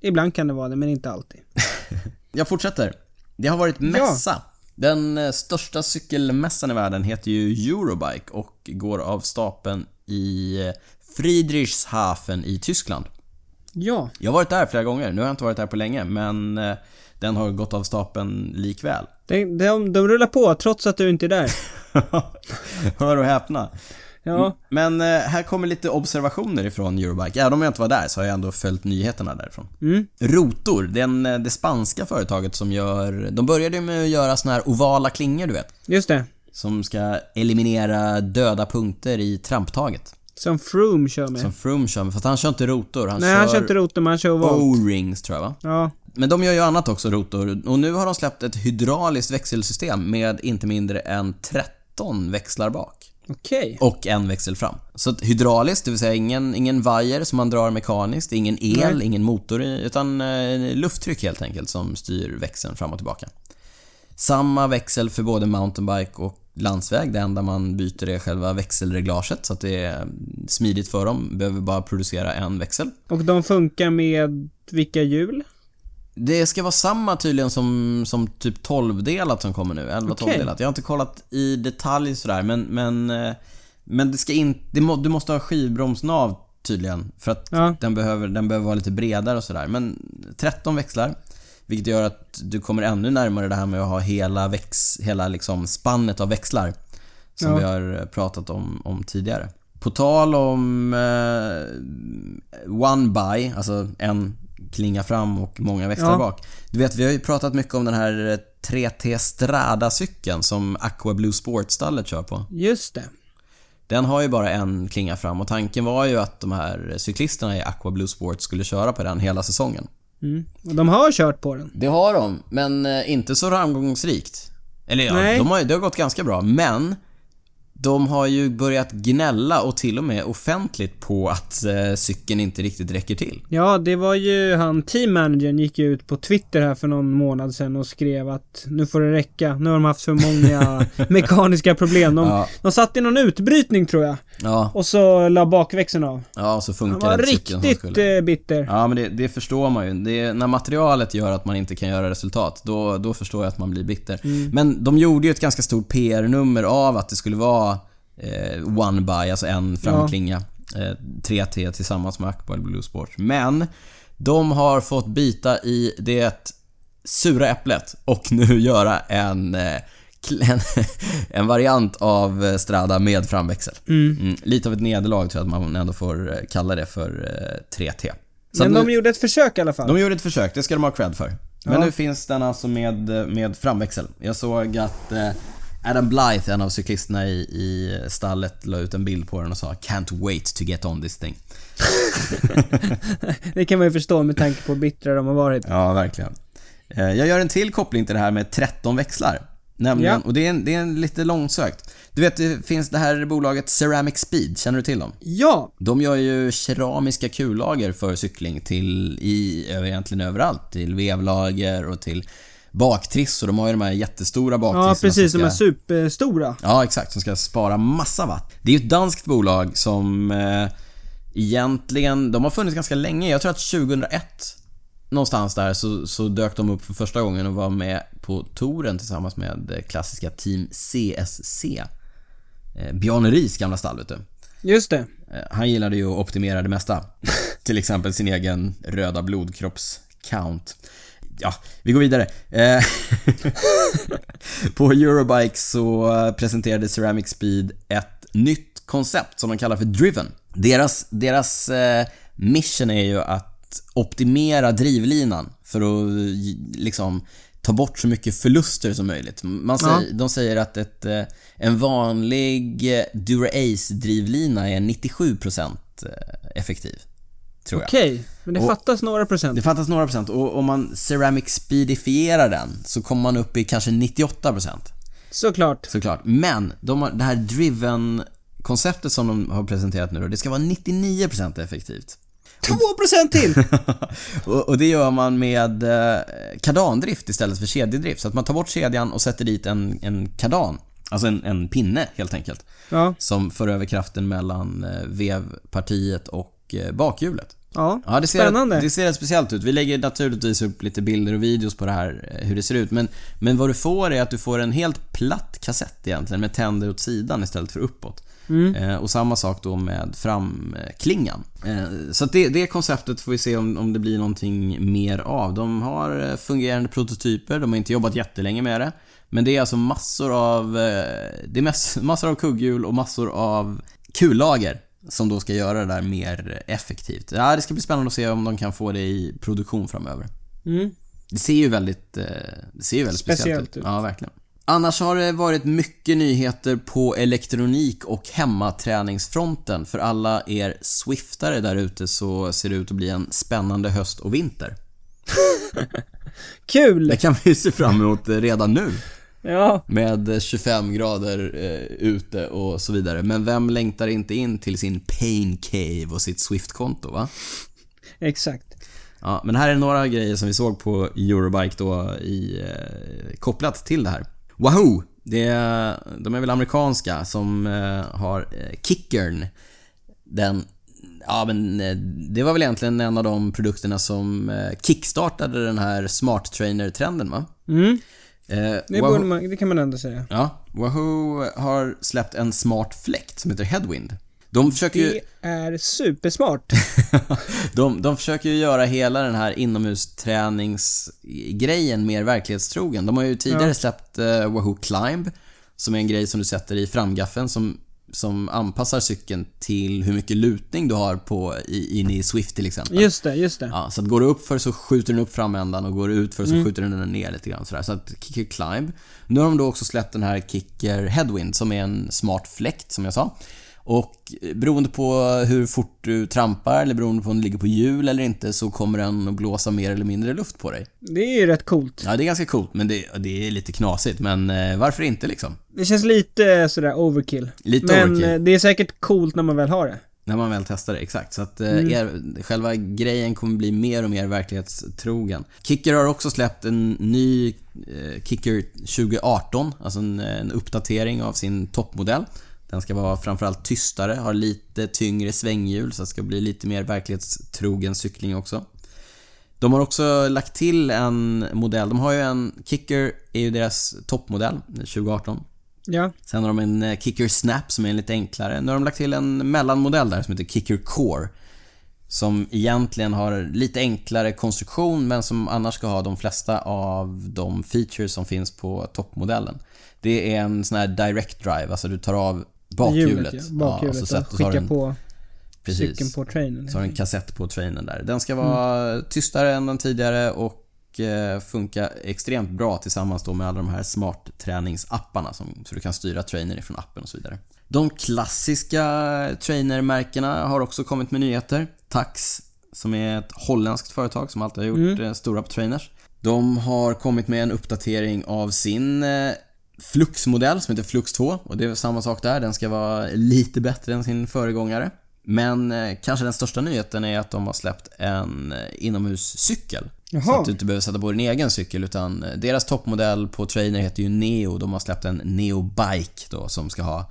Ibland kan det vara det, men inte alltid. Jag fortsätter. Det har varit mässa. Den eh, största cykelmässan i världen heter ju Eurobike och går av stapeln i eh, Friedrichshafen i Tyskland. Ja. Jag har varit där flera gånger, nu har jag inte varit där på länge, men eh, den har gått av stapeln likväl. De, de, de rullar på trots att du inte är där. Hör och häpna. Ja. Men eh, här kommer lite observationer ifrån Eurobike. Även om jag inte var där så har jag ändå följt nyheterna därifrån. Mm. Rotor, den, eh, det spanska företaget som gör... De började med att göra såna här ovala klingor, du vet. Just det. Som ska eliminera döda punkter i tramptaget. Som Froome kör med. Som Froome kör med, fast han kör inte rotor. Han Nej, kör han kör inte rotor, men han kör volt. O-rings tror jag va? Ja. Men de gör ju annat också, rotor. Och nu har de släppt ett hydrauliskt växelsystem med inte mindre än 13 växlar bak. Okej. Och en växel fram. Så att hydrauliskt, det vill säga ingen, ingen vajer som man drar mekaniskt, ingen el, Nej. ingen motor i, utan eh, lufttryck helt enkelt som styr växeln fram och tillbaka. Samma växel för både mountainbike och landsväg. Det enda man byter är själva växelreglaget så att det är smidigt för dem. Behöver bara producera en växel. Och de funkar med vilka hjul? Det ska vara samma tydligen som, som typ 12-delat som kommer nu. 11-12-delat. Okej. Jag har inte kollat i detalj sådär men, men, eh, men det ska inte, må, du måste ha skivbromsnav tydligen. För att Ja. den, behöver, den behöver vara lite bredare och sådär. Men 13 växlar. Vilket gör att du kommer ännu närmare det här med att ha hela, väx, hela liksom spannet av växlar. Som Ja. vi har pratat om, om tidigare. På tal om eh, One By, alltså en klinga fram och många växlar Ja. bak. Du vet, vi har ju pratat mycket om den här eh, 3T Strada-cykeln som Aqua Blue Sport-stallet kör på. Just det. Den har ju bara en klinga fram och tanken var ju att de här cyklisterna i Aqua Blue Sport skulle köra på den hela säsongen. Mm. De har kört på den. Det har de, men eh, inte så framgångsrikt. Eller ja, Nej. de har, det har gått ganska bra, men de har ju börjat gnälla och till och med offentligt på att eh, cykeln inte riktigt räcker till. Ja, det var ju han, teammanagern gick ju ut på Twitter här för någon månad sedan och skrev att nu får det räcka. Nu har de haft för många mekaniska problem. De, Ja, de satt i någon utbrytning tror jag. ja, Och så la bakväxeln av. ja så Han funkar var cykeln som riktigt skulle. eh, bitter. Ja, men det, det förstår man ju. Det är, när materialet gör att man inte kan göra resultat, då, då förstår jag att man blir bitter. Mm. Men de gjorde ju ett ganska stort PR-nummer av att det skulle vara eh, One By, alltså en framklinga. Eh, 3T tillsammans med Aqua Blue Sport. Men de har fått bita i det sura äpplet och nu göra en, eh, en, en variant av eh, Strada med framväxel. Mm. Mm, lite av ett nederlag tror jag att man ändå får eh, kalla det för eh, 3T. Så Men de nu, gjorde ett försök i alla fall. de gjorde ett försök, det ska de ha cred för. Men Ja. nu finns den alltså med, med framväxel. Jag såg att eh, Adam Blythe, en av cyklisterna i, i stallet, la ut en bild på den och sa “Can't wait to get on this thing”. Det kan man ju förstå med tanke på hur bittra de har varit. Ja, verkligen. Eh, Jag gör en till koppling till det här med 13 växlar. Nämligen, Ja. och det är, en, det är en lite långsökt. Du vet, det finns det här bolaget Ceramic Speed, känner du till dem? Ja, De gör ju keramiska kullager för cykling till, i, egentligen överallt. Till vevlager och till baktriss och de har ju de här jättestora baktrissorna Ja, precis. som De är ska- superstora. Ja, exakt. Som ska spara massa watt. Det är ju ett danskt bolag som eh, egentligen, de har funnits ganska länge. Jag tror att 2001 någonstans där så, så dök de upp för första gången och var med på touren tillsammans med klassiska Team CSC. Eh, Bjarne Ries gamla stall, vet du. Just det. Eh, Han gillade ju att optimera det mesta. Till exempel sin egen röda blodkropps-count. Ja, vi går vidare. Eh, På Eurobike så presenterade Ceramic Speed ett nytt koncept som de kallar för Driven. Deras, deras eh, mission är ju att optimera drivlinan för att liksom ta bort så mycket förluster som möjligt. Man säger, Ja. De säger att ett, eh, en vanlig eh, Dura-Ace-drivlina är 97% effektiv. Tror jag. Okej, men det Och- fattas några procent. Det fattas några procent och om man ceramic speedifierar den så kommer man upp i kanske 98% Såklart. såklart. Men de har, det här driven-konceptet som de har presenterat nu då, det ska vara 99% effektivt. 2% till! och, och det gör man med eh, kardandrift istället för kedjedrift. Så att man tar bort kedjan och sätter dit en, en kardan. Alltså en, en pinne helt enkelt. Ja, Som för över kraften mellan eh, vevpartiet och eh, bakhjulet. Ja. Ja, det ser, Spännande. det ser rätt speciellt ut. Vi lägger naturligtvis upp lite bilder och videos på det här, eh, hur det ser ut. Men, men vad du får är att du får en helt platt kassett egentligen med tänder åt sidan istället för uppåt. Mm. Eh, och samma sak då med framklingan. Eh, så det, det konceptet får vi se om, om det blir någonting mer av. De har eh, fungerande prototyper, de har inte jobbat jättelänge med det. Men det är alltså massor av, eh, det är massor av kugghjul och massor av kullager som då ska göra det där mer effektivt. Ja, det ska bli spännande att se om de kan få det i produktion framöver. Mm. Det ser ju väldigt, eh, det ser ju väldigt speciellt, Speciellt ut. ut. Ja, verkligen. Annars har det varit mycket nyheter på elektronik och hemmaträningsfronten. För alla er Swiftare där ute så ser det ut att bli en spännande höst och vinter. Kul! Det kan vi se fram emot redan nu. Ja, Med 25 grader eh, ute och så vidare. Men vem längtar inte in till sin pain cave och sitt Swift-konto va? exakt. Ja, men här är några grejer som vi såg på Eurobike då i, eh, kopplat till det här. Wahoo! Det är, de är väl amerikanska som eh, har eh, Kickern. Den, ja men eh, det var väl egentligen en av de produkterna som eh, kickstartade den här smart trainer-trenden va? Mm. Eh, Det, Wahoo- man, det kan man ändå säga. Ja, Wahoo har släppt en smart fläkt som heter Headwind. De försöker ju... Det är supersmart. de, de försöker ju göra hela den här inomhusträningsgrejen mer verklighetstrogen. De har ju tidigare Ja. släppt eh, Wahoo Climb, som är en grej som du sätter i framgaffeln som, som anpassar cykeln till hur mycket lutning du har på, i, in i Swift till exempel. Just det, just det. Ja, så att går du upp för så skjuter den upp framändan och går du ut för så Mm. skjuter den ner lite grann sådär. Så att Kicker Climb. Nu har de då också släppt den här Kicker Headwind som är en smart fläkt som jag sa. Och eh, beroende på hur fort du trampar eller beroende på om du ligger på hjul eller inte så kommer den att blåsa mer eller mindre luft på dig. Det är ju rätt coolt. Ja, det är ganska coolt men det, det är lite knasigt. Men eh, varför inte liksom? Det känns lite sådär overkill. Lite Men overkill. eh, det är säkert coolt när man väl har det. När man väl testar det, exakt. Så att eh, Mm. er, själva grejen kommer bli mer och mer verklighetstrogen. Kicker har också släppt en ny eh, Kicker 2018, alltså en, en uppdatering av sin toppmodell. Den ska vara framförallt tystare, har lite tyngre svänghjul så det ska bli lite mer verklighetstrogen cykling också. De har också lagt till en modell, de har ju en, Kicker är ju deras toppmodell 2018. Ja. Sen har de en eh, Kicker Snap som är lite enklare. Nu har de lagt till en mellanmodell där som heter Kicker Core. Som egentligen har lite enklare konstruktion men som annars ska ha de flesta av de features som finns på toppmodellen. Det är en sån här direct drive, alltså du tar av bakhjulet. ja. Bakhjulet och och, så har skicka på precis, cykeln på trainen. så har du en kassett på trainen där. Den ska vara tystare än den tidigare och eh, funka extremt bra tillsammans då med alla de här smart träningsapparna som, så du kan styra trainer ifrån appen och så vidare. De klassiska trainermärkena har också kommit med nyheter. Tax, som är ett holländskt företag som alltid har gjort eh, stora på trainers. De har kommit med en uppdatering av sin eh, Flux-modell som heter Flux 2 och det är samma sak där. Den ska vara lite bättre än sin föregångare. Men eh, kanske den största nyheten är att de har släppt en eh, inomhuscykel. Så Jaha. att du inte behöver sätta på din egen cykel utan eh, deras toppmodell på Trainer heter ju Neo. De har släppt en Neo Bike då som ska ha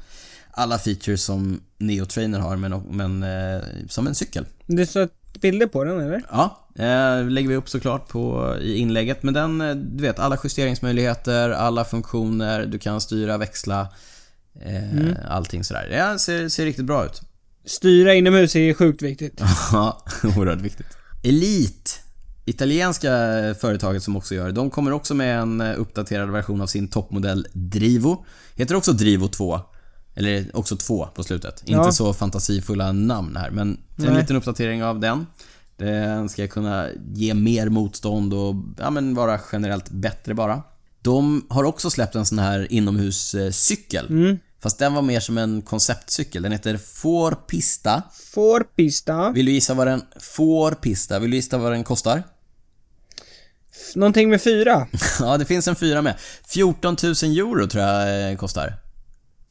alla features som Neo Trainer har men, men eh, som en cykel. Det står bilder på den eller? Ja, eh, lägger vi upp såklart på, i inlägget. Men den, eh, du vet, alla justeringsmöjligheter, alla funktioner, du kan styra, växla, eh, allting sådär. Det ser, ser riktigt bra ut. Styra inomhus är sjukt viktigt. Ja, oerhört viktigt. Elite, italienska företaget som också gör det, de kommer också med en eh, uppdaterad version av sin toppmodell Drivo. Heter också Drivo 2. Eller också 2 på slutet. Ja. Inte så fantasifulla namn här, men en Nej. liten uppdatering av den. Den ska kunna ge mer motstånd och ja, men vara generellt bättre bara. De har också släppt en sån här inomhuscykel. Mm. Fast den var mer som en konceptcykel. Den heter Four Pista. Får pista. Vill du gissa vad den får pista? Vill du gissa vad den kostar? Någonting med fyra. Ja, det finns en fyra med. 14 000 euro tror jag eh, kostar.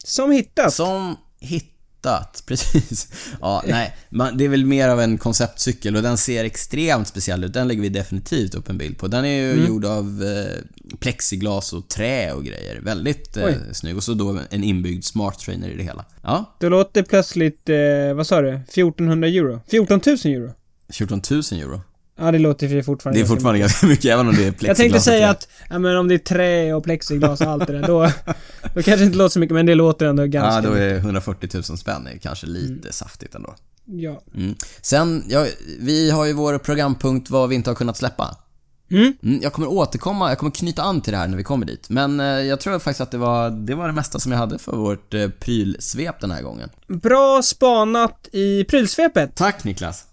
Som hittat. Som hittat, precis. Ja, nej. Man, det är väl mer av en konceptcykel och den ser extremt speciell ut. Den lägger vi definitivt upp en bild på. Den är ju Mm. gjord av eh, plexiglas och trä och grejer. Väldigt eh, Oj. snygg. Och så då en inbyggd smart trainer i det hela. Ja, Det låter plötsligt, eh, vad sa du? 1400 euro? 14 000 euro? 14 000 euro. Ja, det låter ju fortfarande Det är fortfarande ganska mycket även om det är plexiglas Jag tänkte säga att, ja men om det är trä och plexiglas och allt det där, då, då kanske det inte låter så mycket, men det låter ändå ganska Ja, då mycket. är 140 000 spänn är kanske lite saftigt ändå. Ja. Mm. Sen, ja, vi har ju vår programpunkt vad vi inte har kunnat släppa. Mm. Mm, jag kommer återkomma, jag kommer knyta an till det här när vi kommer dit. Men eh, jag tror faktiskt att det var, det var det mesta som jag hade för vårt eh, prylsvep den här gången. Bra spanat i prylsvepet. Tack Niklas!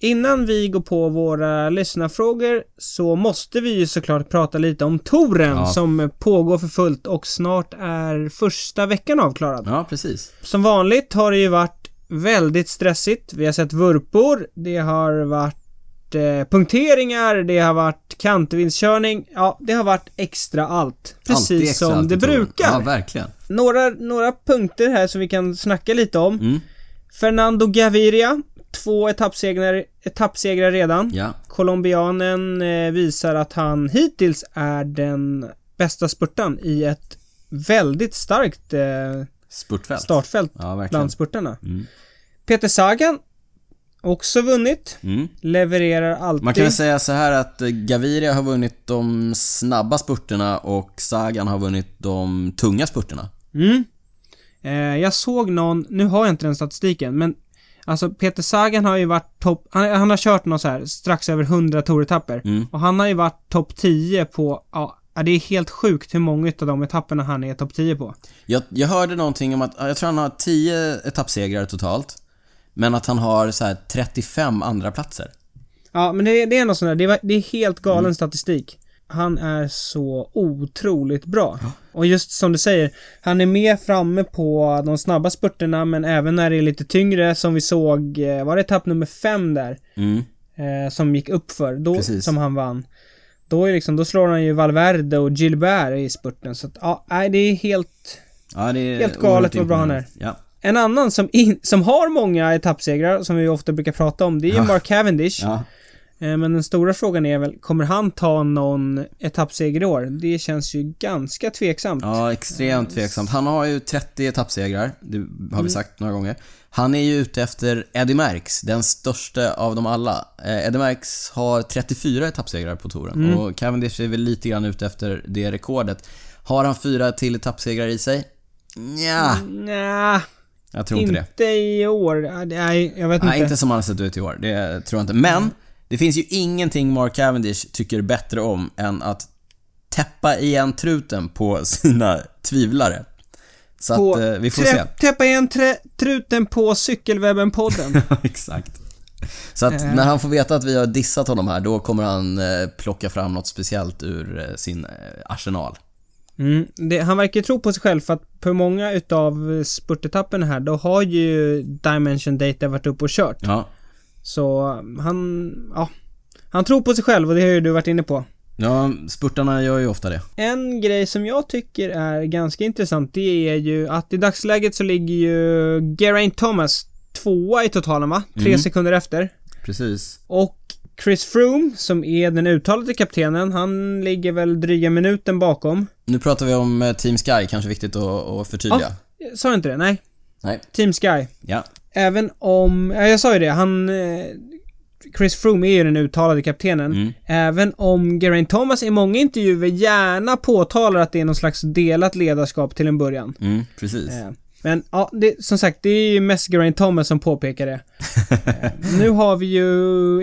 Innan vi går på våra lyssnarfrågor så måste vi ju såklart prata lite om touren Ja. som pågår för fullt och snart är första veckan avklarad. Ja, precis. Som vanligt har det ju varit väldigt stressigt. Vi har sett vurpor, det har varit eh, punkteringar, det har varit kantvinstkörning. Ja, det har varit extra allt. Precis extra som allt det brukar. Ja, verkligen. Några, några punkter här som vi kan snacka lite om. Mm. Fernando Gaviria, två etappsegrar, etappsegrar redan. Ja. Colombianen eh, visar att han hittills är den bästa spurtan i ett väldigt starkt eh, Spurtfält. startfält Ja, bland spurtarna. Mm. Peter Sagan, också vunnit. Mm. Levererar alltid. Man kan väl säga så här att eh, Gaviria har vunnit de snabba spurterna och Sagan har vunnit de tunga spurterna. Mm. Eh, jag såg någon, nu har jag inte den statistiken, men Alltså Peter Sagan har ju varit topp, han, han har kört någon så här strax över 100 touretapper. Mm. Och han har ju varit topp 10 på, ja, det är helt sjukt hur många av de etapperna han är topp 10 på. Jag, jag hörde någonting om att, jag tror han har 10 etappsegrar totalt. Men att han har så här 35 andra platser. Ja, men det, det är något sånt där, det, är- det är helt galen Mm. statistik. Han är så otroligt bra. Och just som du säger, han är med framme på de snabba spurterna men även när det är lite tyngre som vi såg, eh, var det etapp nummer fem där? Mm. Eh, som gick upp för då, Precis. som han vann. Då är liksom, då slår han ju Valverde och Gilbert i spurten så att, ja, nej det är helt... Ja, det är Helt galet vad bra han imponerande. Ja. En annan som, in, som har många etappsegrar, som vi ofta brukar prata om, det är ju Ja. Mark Cavendish. Eh, Men den stora frågan är väl, kommer han ta någon etappseger i år? Det känns ju ganska tveksamt. Ja, extremt tveksamt. Han har ju 30 etappsegrar, det har Mm. vi sagt några gånger. Han är ju ute efter Eddie Merckx, den största av dem alla. Eh, Eddie Merckx har 34 etappsegrar på touren Mm. och Cavendish är väl lite grann ute efter det rekordet. Har han fyra till etappsegrar i sig? Ja, Nja, jag tror inte det. inte i år. Nej, jag vet Nej, inte. inte som han har sett ut i år. Det tror jag inte. Men, det finns ju ingenting Mark Cavendish tycker bättre om än att täppa igen truten på sina tvivlare. Så På att eh, vi får se. Täppa igen truten på Cykelwebben-podden. Exakt. Så att Eh. när han får veta att vi har dissat honom här, då kommer han eh, plocka fram något speciellt ur eh, sin eh, arsenal. Mm, det, han verkar tro på sig själv för att på många utav spurtetapperna här, då har ju Dimension Data varit uppe och kört. Ja. Så han, ja. Han tror på sig själv och det har ju du varit inne på. Ja, spurtarna gör ju ofta det. En grej som jag tycker är ganska intressant, det är ju att i dagsläget så ligger ju Geraint Thomas tvåa i totalen va? Tre Mm. sekunder efter. Precis. Och Chris Froome, som är den uttalade kaptenen, han ligger väl dryga minuten bakom. Nu pratar vi om eh, Team Sky, kanske viktigt att, att förtydliga. Sa jag inte det? Nej. Nej. Team Sky. Ja. Även om, ja jag sa ju det, han... eh, Chris Froome är ju den uttalade kaptenen. Mm. Även om Geraint Thomas i många intervjuer gärna påtalar att det är någon slags delat ledarskap till en början. Mm, precis. Eh, Men ja, det, som sagt, det är ju mest Geraint Thomas som påpekar det. Eh, nu har vi ju,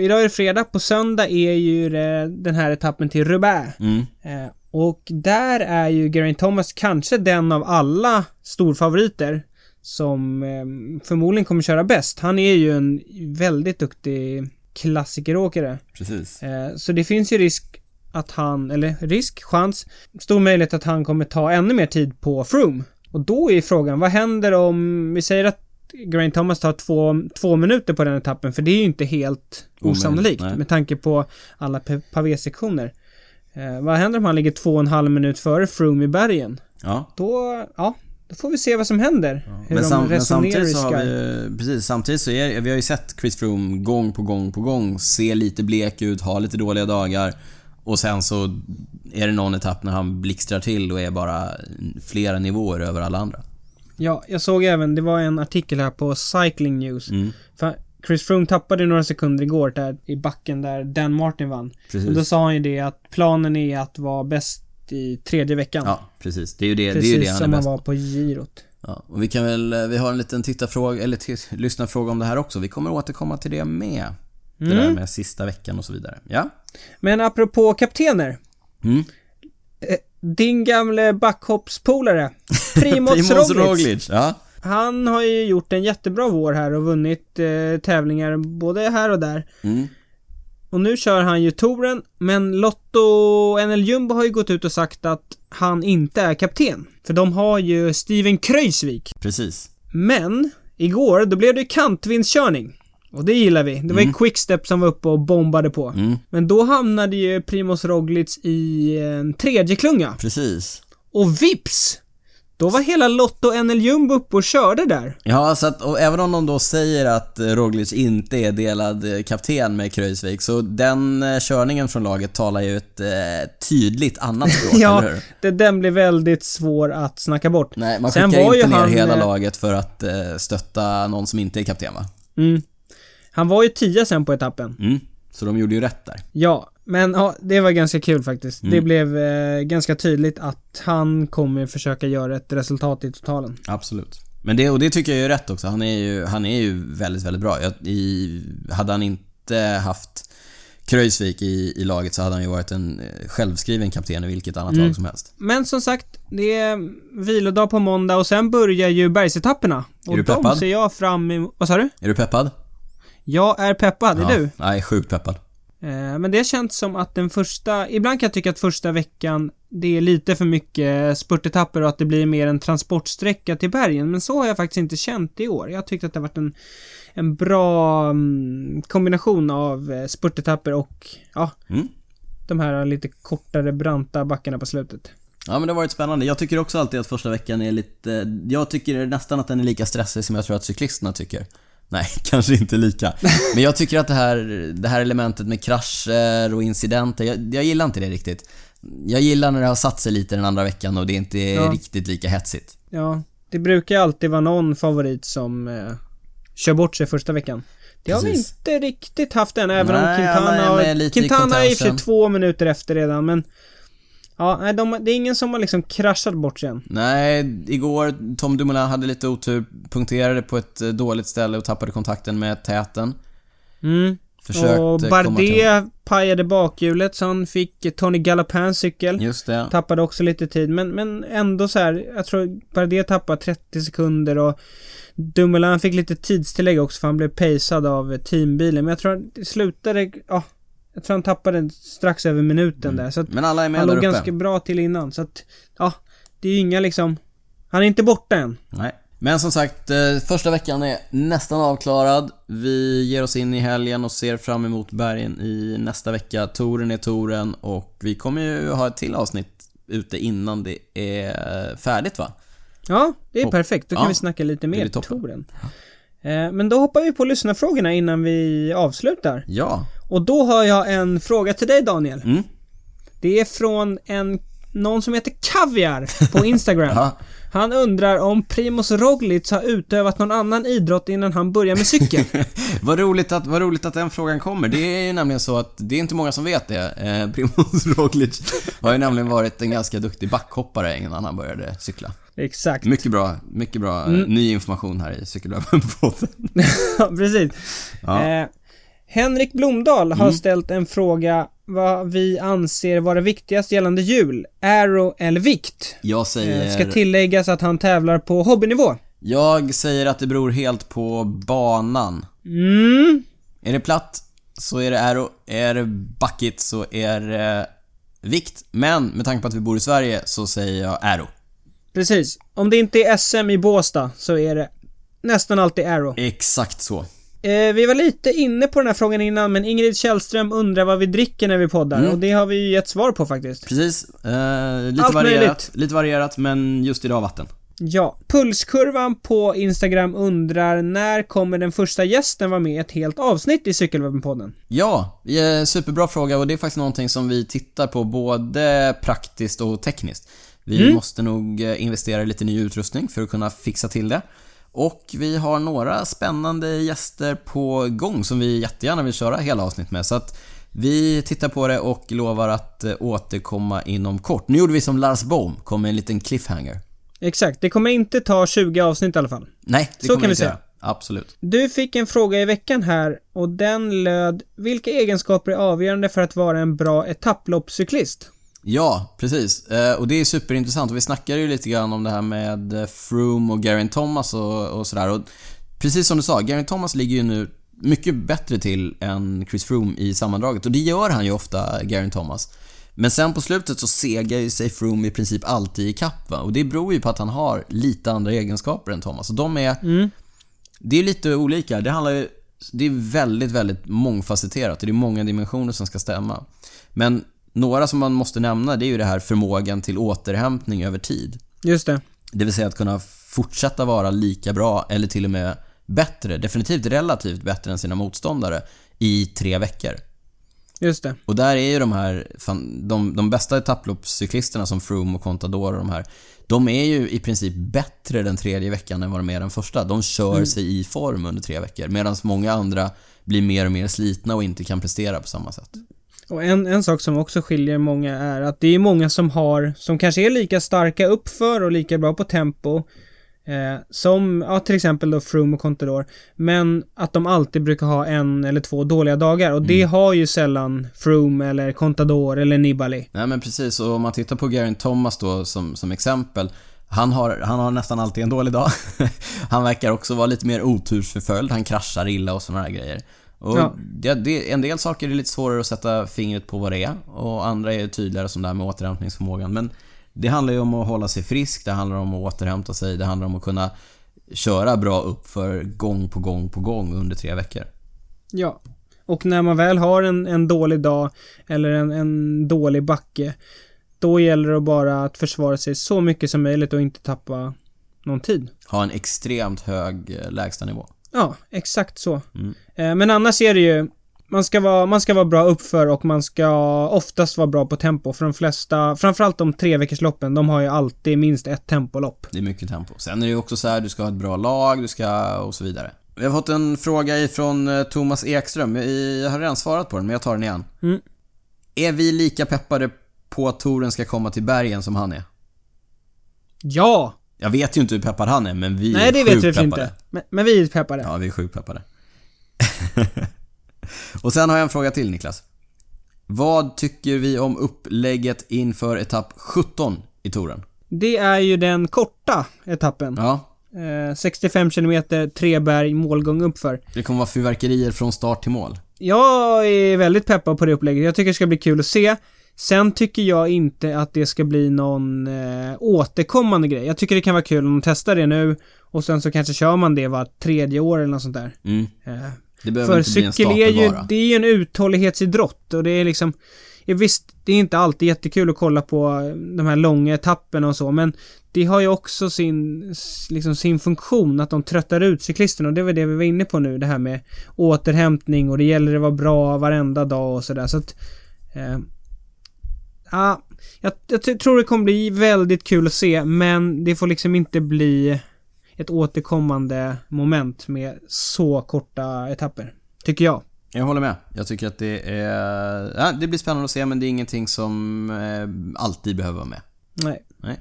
idag är det fredag, på söndag är ju det, den här etappen till Roubaix. Mm. Eh, Och där är ju Geraint Thomas kanske den av alla storfavoriter som eh, förmodligen kommer köra bäst. Han är ju en väldigt duktig klassikeråkare. Precis. Eh, Så det finns ju risk att han, eller risk, chans, stor möjlighet att han kommer ta ännu mer tid på Froome. Och då är frågan, vad händer om, vi säger att Geraint Thomas tar två, två minuter på den etappen, för det är ju inte helt osannolikt nej. med tanke på alla pa- pavé-sektioner. Eh, vad händer om han ligger två och en halv minut före Froome i bergen? Ja. Då, ja, då får vi se vad som händer. Hur Men, de sam, men samtidigt så har vi precis, samtidigt så är vi har ju sett Chris Froome gång på gång på gång se lite blek ut, ha lite dåliga dagar och sen så är det någon etapp när han blixtrar till och är bara flera nivåer över alla andra. Ja, jag såg även, det var en artikel här på Cycling News. Mm, För Chris Froome tappade några sekunder igår där i backen där Dan Martin vann. precis. Och då sa han ju det att planen är att vara bäst i tredje veckan. Ja, precis. Det är ju det, det, är Precis det han är som han var på girot. Ja, och vi kan väl, vi har en liten tittarfråga, eller lyssnarfråga om det här också. Vi kommer återkomma till det med. Det där Mm. med sista veckan och så vidare. Ja? Men apropå kaptener. Mm. Din gamle backhoppspolare. Primoz Primoz Roglic. Roglic. Ja. Han har ju gjort en jättebra vår här och vunnit eh, tävlingar både här och där. Mm. Och nu kör han ju touren, men Lotto NL Jumbo har ju gått ut och sagt att han inte är kapten. För de har ju Steven Kreuzvik. Precis. Men, igår, då blev det kantvindskörning. Och det gillar vi. Det var ju Quickstep som var uppe och bombade på. Mm. Men då hamnade ju Primoz Roglic i en tredje klunga. Precis. Och vips! Då var hela Lotto NL Jumbo uppe och körde där. Ja, så att, och även om de då säger att eh, Roglic inte är delad eh, kapten med Kreuzvik, så den eh, körningen från laget talar ju ett eh, tydligt annat språk, Ja, eller hur? det, den blev väldigt svår att snacka bort. Nej, man Sen skickar inte ner han, hela laget för att eh, stötta någon som inte är kapten, va? Mm. Han var ju tia sen på etappen. Mm. Så de gjorde ju rätt där. Ja, men ja, det var ganska kul faktiskt. Mm. Det blev eh, ganska tydligt att han kommer försöka göra ett resultat i totalen. Absolut. Men det, och det tycker jag är rätt också. Han är ju, han är ju väldigt, väldigt bra. Jag, i, hade han inte haft Kreuzvik i, i laget så hade han ju varit en eh, självskriven kapten i vilket annat Mm. lag som helst. Men som sagt, det är vilodag på måndag och sen börjar ju bergsetapperna. Och du de peppad? ser jag fram emot. Vad sa du? Är du peppad? Jag är peppad, är du? Nej, sjukt peppad. Eh, men det känns som att den första, ibland kan jag tycka att första veckan det är lite för mycket spurtetapper och att det blir mer en transportsträcka till bergen. Men så har jag faktiskt inte känt i år. Jag har tyckt att det har varit en, en bra mm, kombination av eh, spurtetapper och, ja, Mm. de här lite kortare branta backarna på slutet. Ja men det har varit spännande. Jag tycker också alltid att första veckan är lite... Jag tycker nästan att den är lika stressig som jag tror att cyklisterna tycker. Nej, kanske inte lika. Men jag tycker att det här, det här elementet med krascher och incidenter, jag, jag gillar inte det riktigt. Jag gillar när det har satt sig lite den andra veckan och det inte är Ja. riktigt lika hetsigt. Ja, det brukar alltid vara någon favorit som eh, kör bort sig första veckan. Det har vi inte riktigt haft än, även Nej, om Quintana, i Quintana är i och för sig två minuter efter redan, men Ja, nej, de, det är ingen som har liksom kraschat bort sig än. Nej, igår Tom Dumoulin hade lite otur, punkterade på ett eh, dåligt ställe och tappade kontakten med täten. Mm. Försökte och till... Bardet pajade bakhjulet så han fick Tony Galopins cykel. Just det. Tappade också lite tid, men, men ändå så här. Jag tror Bardet tappade 30 sekunder och Dumoulin fick lite tidstillägg också för han blev pacead av teambilen. Men jag tror att det slutade, ja. Jag tror han tappade strax över minuten där. Så att Men alla är med han där låg uppe. ganska bra till innan. Så att, ja. Det är ju inga liksom... Han är inte borta än. Nej. Men som sagt, eh, första veckan är nästan avklarad. Vi ger oss in i helgen och ser fram emot bergen i nästa vecka. Toren är toren och vi kommer ju ha ett till avsnitt ute innan det är färdigt va? Ja, det är Och- perfekt. Då kan ja, vi snacka lite mer blir Eh, men då hoppar vi på lyssnarfrågorna innan vi avslutar. Ja. Och då har jag en fråga till dig Daniel. Mm. Det är från en, någon som heter Kaviar på Instagram. Han undrar om Primoz Roglic har utövat någon annan idrott innan han började med cykel. Vad roligt, att, vad roligt att den frågan kommer. Det är ju nämligen så att det är inte många som vet det. Eh, Primoz Roglic har ju nämligen varit en ganska duktig backhoppare innan han började cykla. Exakt. Mycket bra, mycket bra eh, Mm. ny information här i Cykelwebben-podden. Ja, precis. Ja. Eh, Henrik Blomdahl har Mm. ställt en fråga vad vi anser vara viktigast gällande hjul. Aero eller vikt? Jag Eh, säger... ska tilläggas att han tävlar på hobbynivå. Jag säger att det beror helt på banan. Mm, Är det platt så är det aero, är det backigt så är det vikt. Men med tanke på att vi bor i Sverige så säger jag aero. precis. Om det inte är SM i Båstad så är det nästan alltid Aero. Exakt så. Eh, vi var lite inne på den här frågan innan, men Ingrid Källström undrar vad vi dricker när vi poddar. Mm. Och det har vi ju gett svar på faktiskt. Precis. Eh, lite Allt varierat. möjligt. Lite varierat, men just idag vatten. Ja. Pulskurvan på Instagram undrar när kommer den första gästen vara med i ett helt avsnitt i Cykelwebben-podden? Ja, eh, superbra fråga och det är faktiskt någonting som vi tittar på både praktiskt och tekniskt. Vi Mm. måste nog eh, investera i lite ny utrustning för att kunna fixa till det. Och vi har några spännande gäster på gång som vi jättegärna vill köra hela avsnitt med. Så att vi tittar på det och lovar att eh, återkomma inom kort. Nu gjorde vi som Lars Bohm, kom med en liten cliffhanger. Exakt, det kommer inte ta 20 avsnitt i alla fall. Nej, det Så kommer kan vi inte säga. göra. Absolut. Du fick en fråga i veckan här och den löd Vilka egenskaper är avgörande för att vara en bra etapploppscyklist? Ja, precis. Eh, och det är superintressant och vi snackade ju lite grann om det här med eh, Froome och Geraint Thomas och, och sådär. Och precis som du sa, Geraint Thomas ligger ju nu mycket bättre till än Chris Froome i sammandraget och det gör han ju ofta, Geraint Thomas. Men sen på slutet så segar ju sig Froome i princip alltid i kapp va? och det beror ju på att han har lite andra egenskaper än Thomas. Och de är... Mm. Det är lite olika. Det handlar ju... Det är väldigt, väldigt mångfacetterat och det är många dimensioner som ska stämma. Men några som man måste nämna det är ju det här förmågan till återhämtning över tid. Just det. Det vill säga att kunna fortsätta vara lika bra eller till och med bättre, definitivt relativt bättre än sina motståndare i tre veckor. Just det. Och där är ju de här, de, de bästa etapploppscyklisterna som Froome och Contador och de här, de är ju i princip bättre den tredje veckan än vad de är den första. De kör Mm. sig i form under tre veckor, medan många andra blir mer och mer slitna och inte kan prestera på samma sätt. Och en, en sak som också skiljer många är att det är många som har, som kanske är lika starka uppför och lika bra på tempo eh, som, ja till exempel då Froome och Contador. Men att de alltid brukar ha en eller två dåliga dagar och det har ju sällan Froome eller Contador eller Nibali. Nej men precis, och om man tittar på Geraint Thomas då som, som exempel. Han har, han har nästan alltid en dålig dag. han verkar också vara lite mer otursförföljd, han kraschar illa och sådana här grejer. Och Ja. det, det, en del saker är lite svårare att sätta fingret på vad det är och andra är tydligare som det här med återhämtningsförmågan. Men det handlar ju om att hålla sig frisk, det handlar om att återhämta sig, det handlar om att kunna köra bra upp för gång på gång på gång under tre veckor. Ja. Och när man väl har en, en dålig dag eller en, en dålig backe då gäller det bara att försvara sig så mycket som möjligt och inte tappa någon tid. Ha en extremt hög eh, lägstanivå. Ja, exakt så. Mm. Eh, Men annars är det ju man ska, vara, man ska vara bra uppför och man ska oftast vara bra på tempo. För de flesta, framförallt de tre veckors loppen, de har ju alltid minst ett tempolopp. Det är mycket tempo. Sen är det ju också så här, du ska ha ett bra lag, du ska och så vidare. Vi har fått en fråga ifrån eh, Thomas Ekström. Jag har redan svarat på den, men jag tar den igen. Mm. Är vi lika peppade på att touren ska komma till bergen som han är? Ja! Jag vet ju inte hur peppad han är, men vi Nej, är det vet vi inte. Men, men vi är peppade. Ja, vi är sjukt peppade. och sen har jag en fråga till Niklas. Vad tycker vi om upplägget inför etapp 17 i touren? Det är ju den korta etappen. Ja, Eh, 65 km, tre berg, målgång uppför. det kommer vara fyrverkerier från start till mål. Jag är väldigt peppad på det upplägget. Jag tycker det ska bli kul att se. Sen tycker jag inte att det ska bli någon eh, återkommande grej. Jag tycker det kan vara kul om de testar det nu och sen så kanske kör man det var tredje år eller något sånt där. Mm. Eh, Det behöver för inte bli en cykel är ju, det är ju en uthållighetsidrott och det är liksom ja, visst, det är inte alltid jättekul att kolla på de här långa etapperna och så, men det har ju också sin, liksom sin funktion att de tröttar ut cyklisterna och det var det vi var inne på nu, det här med återhämtning och det gäller att vara bra varenda dag och sådär, så att eh, Ja, jag, jag tror det kommer bli väldigt kul att se, men det får liksom inte bli ett återkommande moment med så korta etapper. Tycker jag. Jag håller med. Jag tycker att det är... Ja, det blir spännande att se men det är ingenting som eh, alltid behöver vara med. Nej. Nej.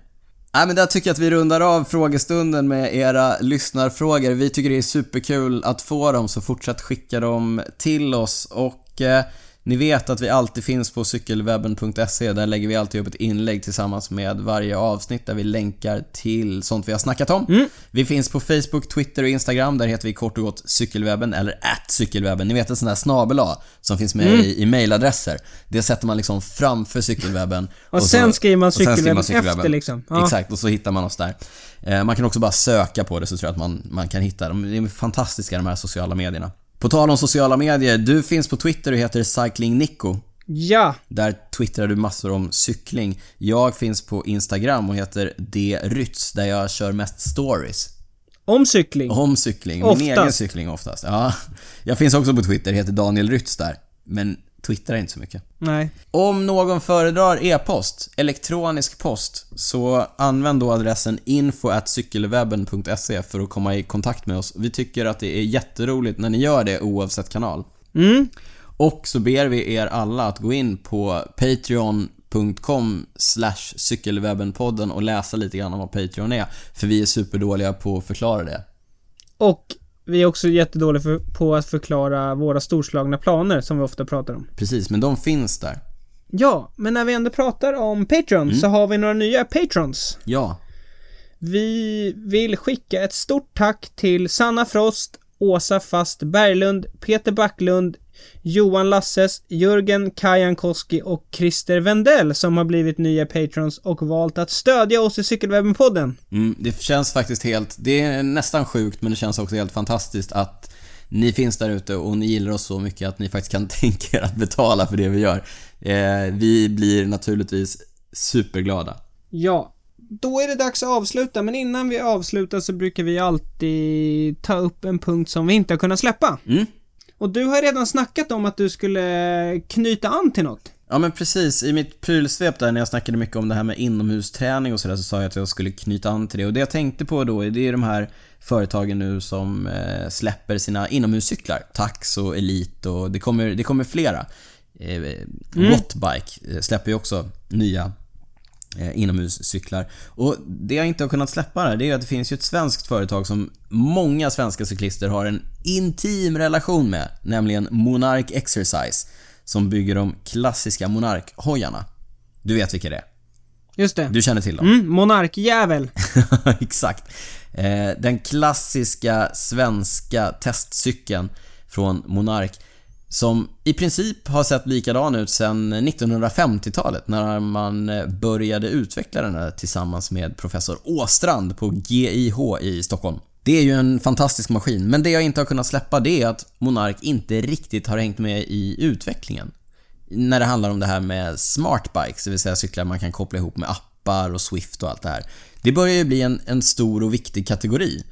Nej men där tycker jag att vi rundar av frågestunden med era lyssnarfrågor. Vi tycker det är superkul att få dem så fortsätt skicka dem till oss och eh, ni vet att vi alltid finns på cykelwebben.se. Där lägger vi alltid upp ett inlägg tillsammans med varje avsnitt där vi länkar till sånt vi har snackat om. Mm. Vi finns på Facebook, Twitter och Instagram. Där heter vi kort och gott cykelwebben eller at cykelwebben. Ni vet en sån där snabel som finns med Mm. i, i mailadresser. Det sätter man liksom framför cykelwebben. Och, så- sen skriver man och sen skriver cykelwebben man cykelwebben. efter liksom. Ja. Exakt, och så hittar man oss där. Eh, Man kan också bara söka på det så tror jag att man, man kan hitta dem. De är fantastiska de här sociala medierna. På tal om sociala medier, du finns på Twitter och heter Cycling Nico. Ja, Där twittrar du massor om cykling. Jag finns på Instagram och heter drytz där jag kör mest stories. om cykling. Om cykling, min Oftast. egen cykling oftast. Ja. Jag finns också på Twitter, heter Daniel Rytz där. Men twittrar inte så mycket. Nej. Om någon föredrar e-post, elektronisk post, så använd då adressen info.cykelwebben.se för att komma i kontakt med oss. Vi tycker att det är jätteroligt när ni gör det oavsett kanal. Mm. Och så ber vi er alla att gå in på patreon.com cykelwebbenpodden och läsa lite grann om vad Patreon är. För vi är superdåliga på att förklara det. Och vi är också jättedåliga för, på att förklara våra storslagna planer som vi ofta pratar om. Precis, men de finns där. Ja, men när vi ändå pratar om Patreon Mm. så har vi några nya Patrons. Ja, Vi vill skicka ett stort tack till Sanna Frost, Åsa Fast Berglund, Peter Backlund, Johan Lasses, Jörgen Kajankoski och Christer Wendell som har blivit nya patrons och valt att stödja oss i Cykelwebben-podden. Mm, det känns faktiskt helt, det är nästan sjukt men det känns också helt fantastiskt att ni finns där ute och ni gillar oss så mycket att ni faktiskt kan tänka er att betala för det vi gör. Eh, vi blir naturligtvis superglada. Ja, då är det dags att avsluta, men innan vi avslutar så brukar vi alltid ta upp en punkt som vi inte har kunnat släppa. Mm. Och du har redan snackat om att du skulle knyta an till något. Ja men precis, i mitt prylsvep där när jag snackade mycket om det här med inomhusträning och sådär så sa jag att jag skulle knyta an till det och det jag tänkte på då det är de här företagen nu som eh, släpper sina inomhuscyklar. Tax och Elite och det kommer, det kommer flera. Eh, Wattbike eh, släpper ju också nya inomhuscyklar. Och det jag inte har kunnat släppa här, det är att det finns ju ett svenskt företag som många svenska cyklister har en intim relation med, nämligen Monarch Exercise, som bygger de klassiska Monarch-hojarna. Du vet vilka det är? Just det. Du känner till dem? Mm, monarkjävel. Exakt. Eh, den klassiska svenska testcykeln från Monarch som i princip har sett likadan ut sedan 1950-talet när man eh, började utveckla den här tillsammans med professor Åstrand på GIH i Stockholm. Det är ju en fantastisk maskin, men det jag inte har kunnat släppa det är att Monark inte riktigt har hängt med i utvecklingen. När det handlar om det här med SmartBikes, det vill säga cyklar man kan koppla ihop med appar och Swift och allt det här. Det börjar ju bli en, en stor och viktig kategori.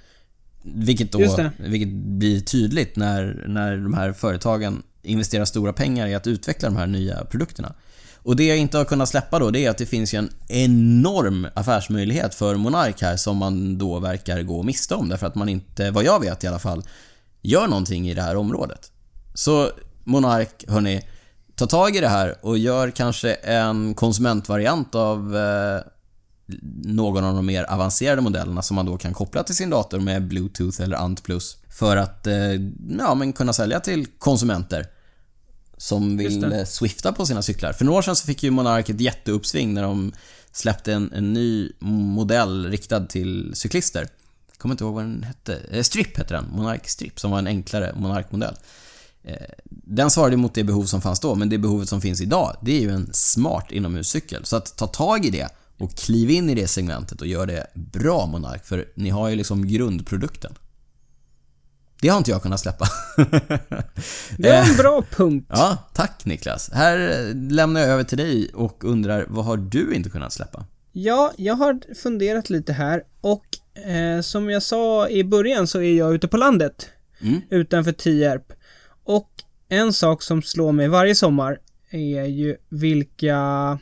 Vilket då, vilket blir tydligt när, när de här företagen investerar stora pengar i att utveckla de här nya produkterna. Och det jag inte har kunnat släppa då, det är att det finns ju en enorm affärsmöjlighet för Monark här som man då verkar gå miste om därför att man inte, vad jag vet i alla fall, gör någonting i det här området. Så Monark, hörni, ta tag i det här och gör kanske en konsumentvariant av eh, någon av de mer avancerade modellerna som man då kan koppla till sin dator med Bluetooth eller Ant för att eh, ja, men kunna sälja till konsumenter som vill eh, swifta på sina cyklar. För några år sedan så fick ju Monark ett jätteuppsving när de släppte en, en ny modell riktad till cyklister. Jag kommer inte ihåg vad den hette. Eh, Strip hette den. Monark Strip, som var en enklare Monark-modell. Eh, Den svarade mot det behov som fanns då, men det behovet som finns idag, det är ju en smart inomhuscykel. Så att ta tag i det och kliv in i det segmentet och gör det bra Monark, för ni har ju liksom grundprodukten. Det har inte jag kunnat släppa. Det var en bra punkt. Ja, tack Niklas. Här eh, lämnar jag över till dig och undrar, vad har du inte kunnat släppa? Ja, jag har funderat lite här och eh, som jag sa i början så är jag ute på landet. Mm. Utanför Tierp. Och en sak som slår mig varje sommar är ju vilka...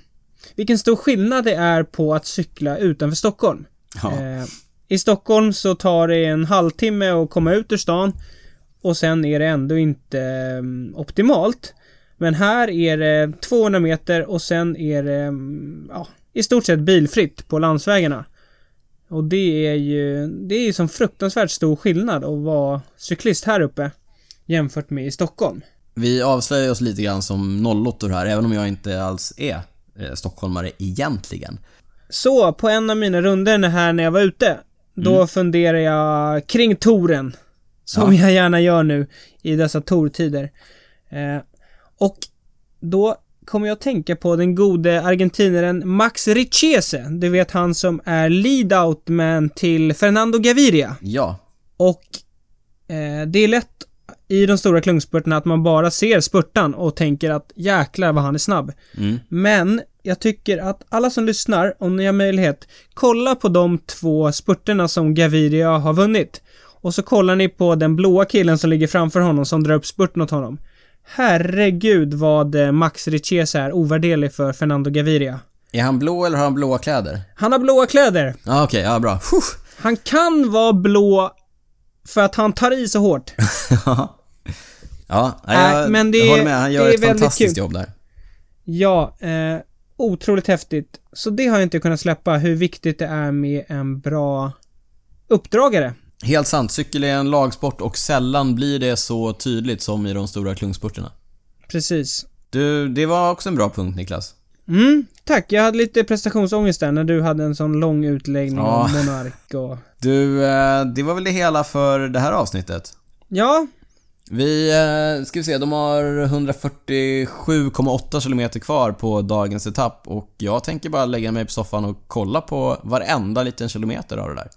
Vilken stor skillnad det är på att cykla utanför Stockholm. Ja. Eh, I Stockholm så tar det en halvtimme att komma ut ur stan och sen är det ändå inte mm, optimalt. Men här är det 200 meter och sen är det mm, ja, i stort sett bilfritt på landsvägarna. Och det är ju, det är ju som fruktansvärt stor skillnad att vara cyklist här uppe jämfört med i Stockholm. Vi avslöjar oss lite grann som nollottor här, även om jag inte alls är eh, stockholmare egentligen. Så, på en av mina runder här när jag var ute, då funderar jag kring touren. Som Ja. jag gärna gör nu i dessa tourtider. Eh, och då kommer jag att tänka på den gode argentinaren Max Richese. Du vet han som är lead-out man till Fernando Gaviria. Ja. Och eh, det är lätt i de stora klungspurterna att man bara ser spurtan och tänker att jäklar vad han är snabb. Mm. Men jag tycker att alla som lyssnar, om ni har möjlighet, kolla på de två spurterna som Gaviria har vunnit. Och så kollar ni på den blåa killen som ligger framför honom som drar upp spurten åt honom. Herregud vad eh, Max Richese är ovärderlig för Fernando Gaviria. Är han blå eller har han blåa kläder? Han har blåa kläder. Ja, okej, ja bra. Puh. Han kan vara blå för att han tar i så hårt. ja, Nej, jag, men det jag håller med. Han gör ett fantastiskt kul. jobb där. Ja, eh, otroligt häftigt. Så det har jag inte kunnat släppa, hur viktigt det är med en bra uppdragare. Helt sant, cykel är en lagsport och sällan blir det så tydligt som i de stora klungspurterna. Precis. Du, det var också en bra punkt Niklas. Mm, tack. Jag hade lite prestationsångest där när du hade en sån lång utläggning Ja. om Monark och... Du, eh, det var väl det hela för det här avsnittet. Ja, vi, eh, ska vi se, de har 147,8 km kvar på dagens etapp och jag tänker bara lägga mig på soffan och kolla på varenda liten kilometer av det där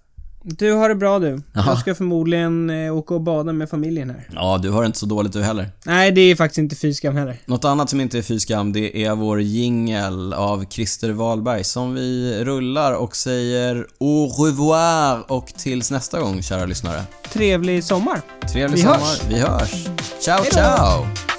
du har det bra du. Jaha. Jag ska förmodligen eh, åka och bada med familjen här. Ja, du har det inte så dåligt du heller. Nej, det är faktiskt inte fy skam heller. Något annat som inte är fy skam, det är vår jingel av Christer Wahlberg som vi rullar och säger au revoir och tills nästa gång kära lyssnare. Trevlig sommar. Trevlig Vi sommar. hörs. Vi hörs. Ciao, Hej då. ciao!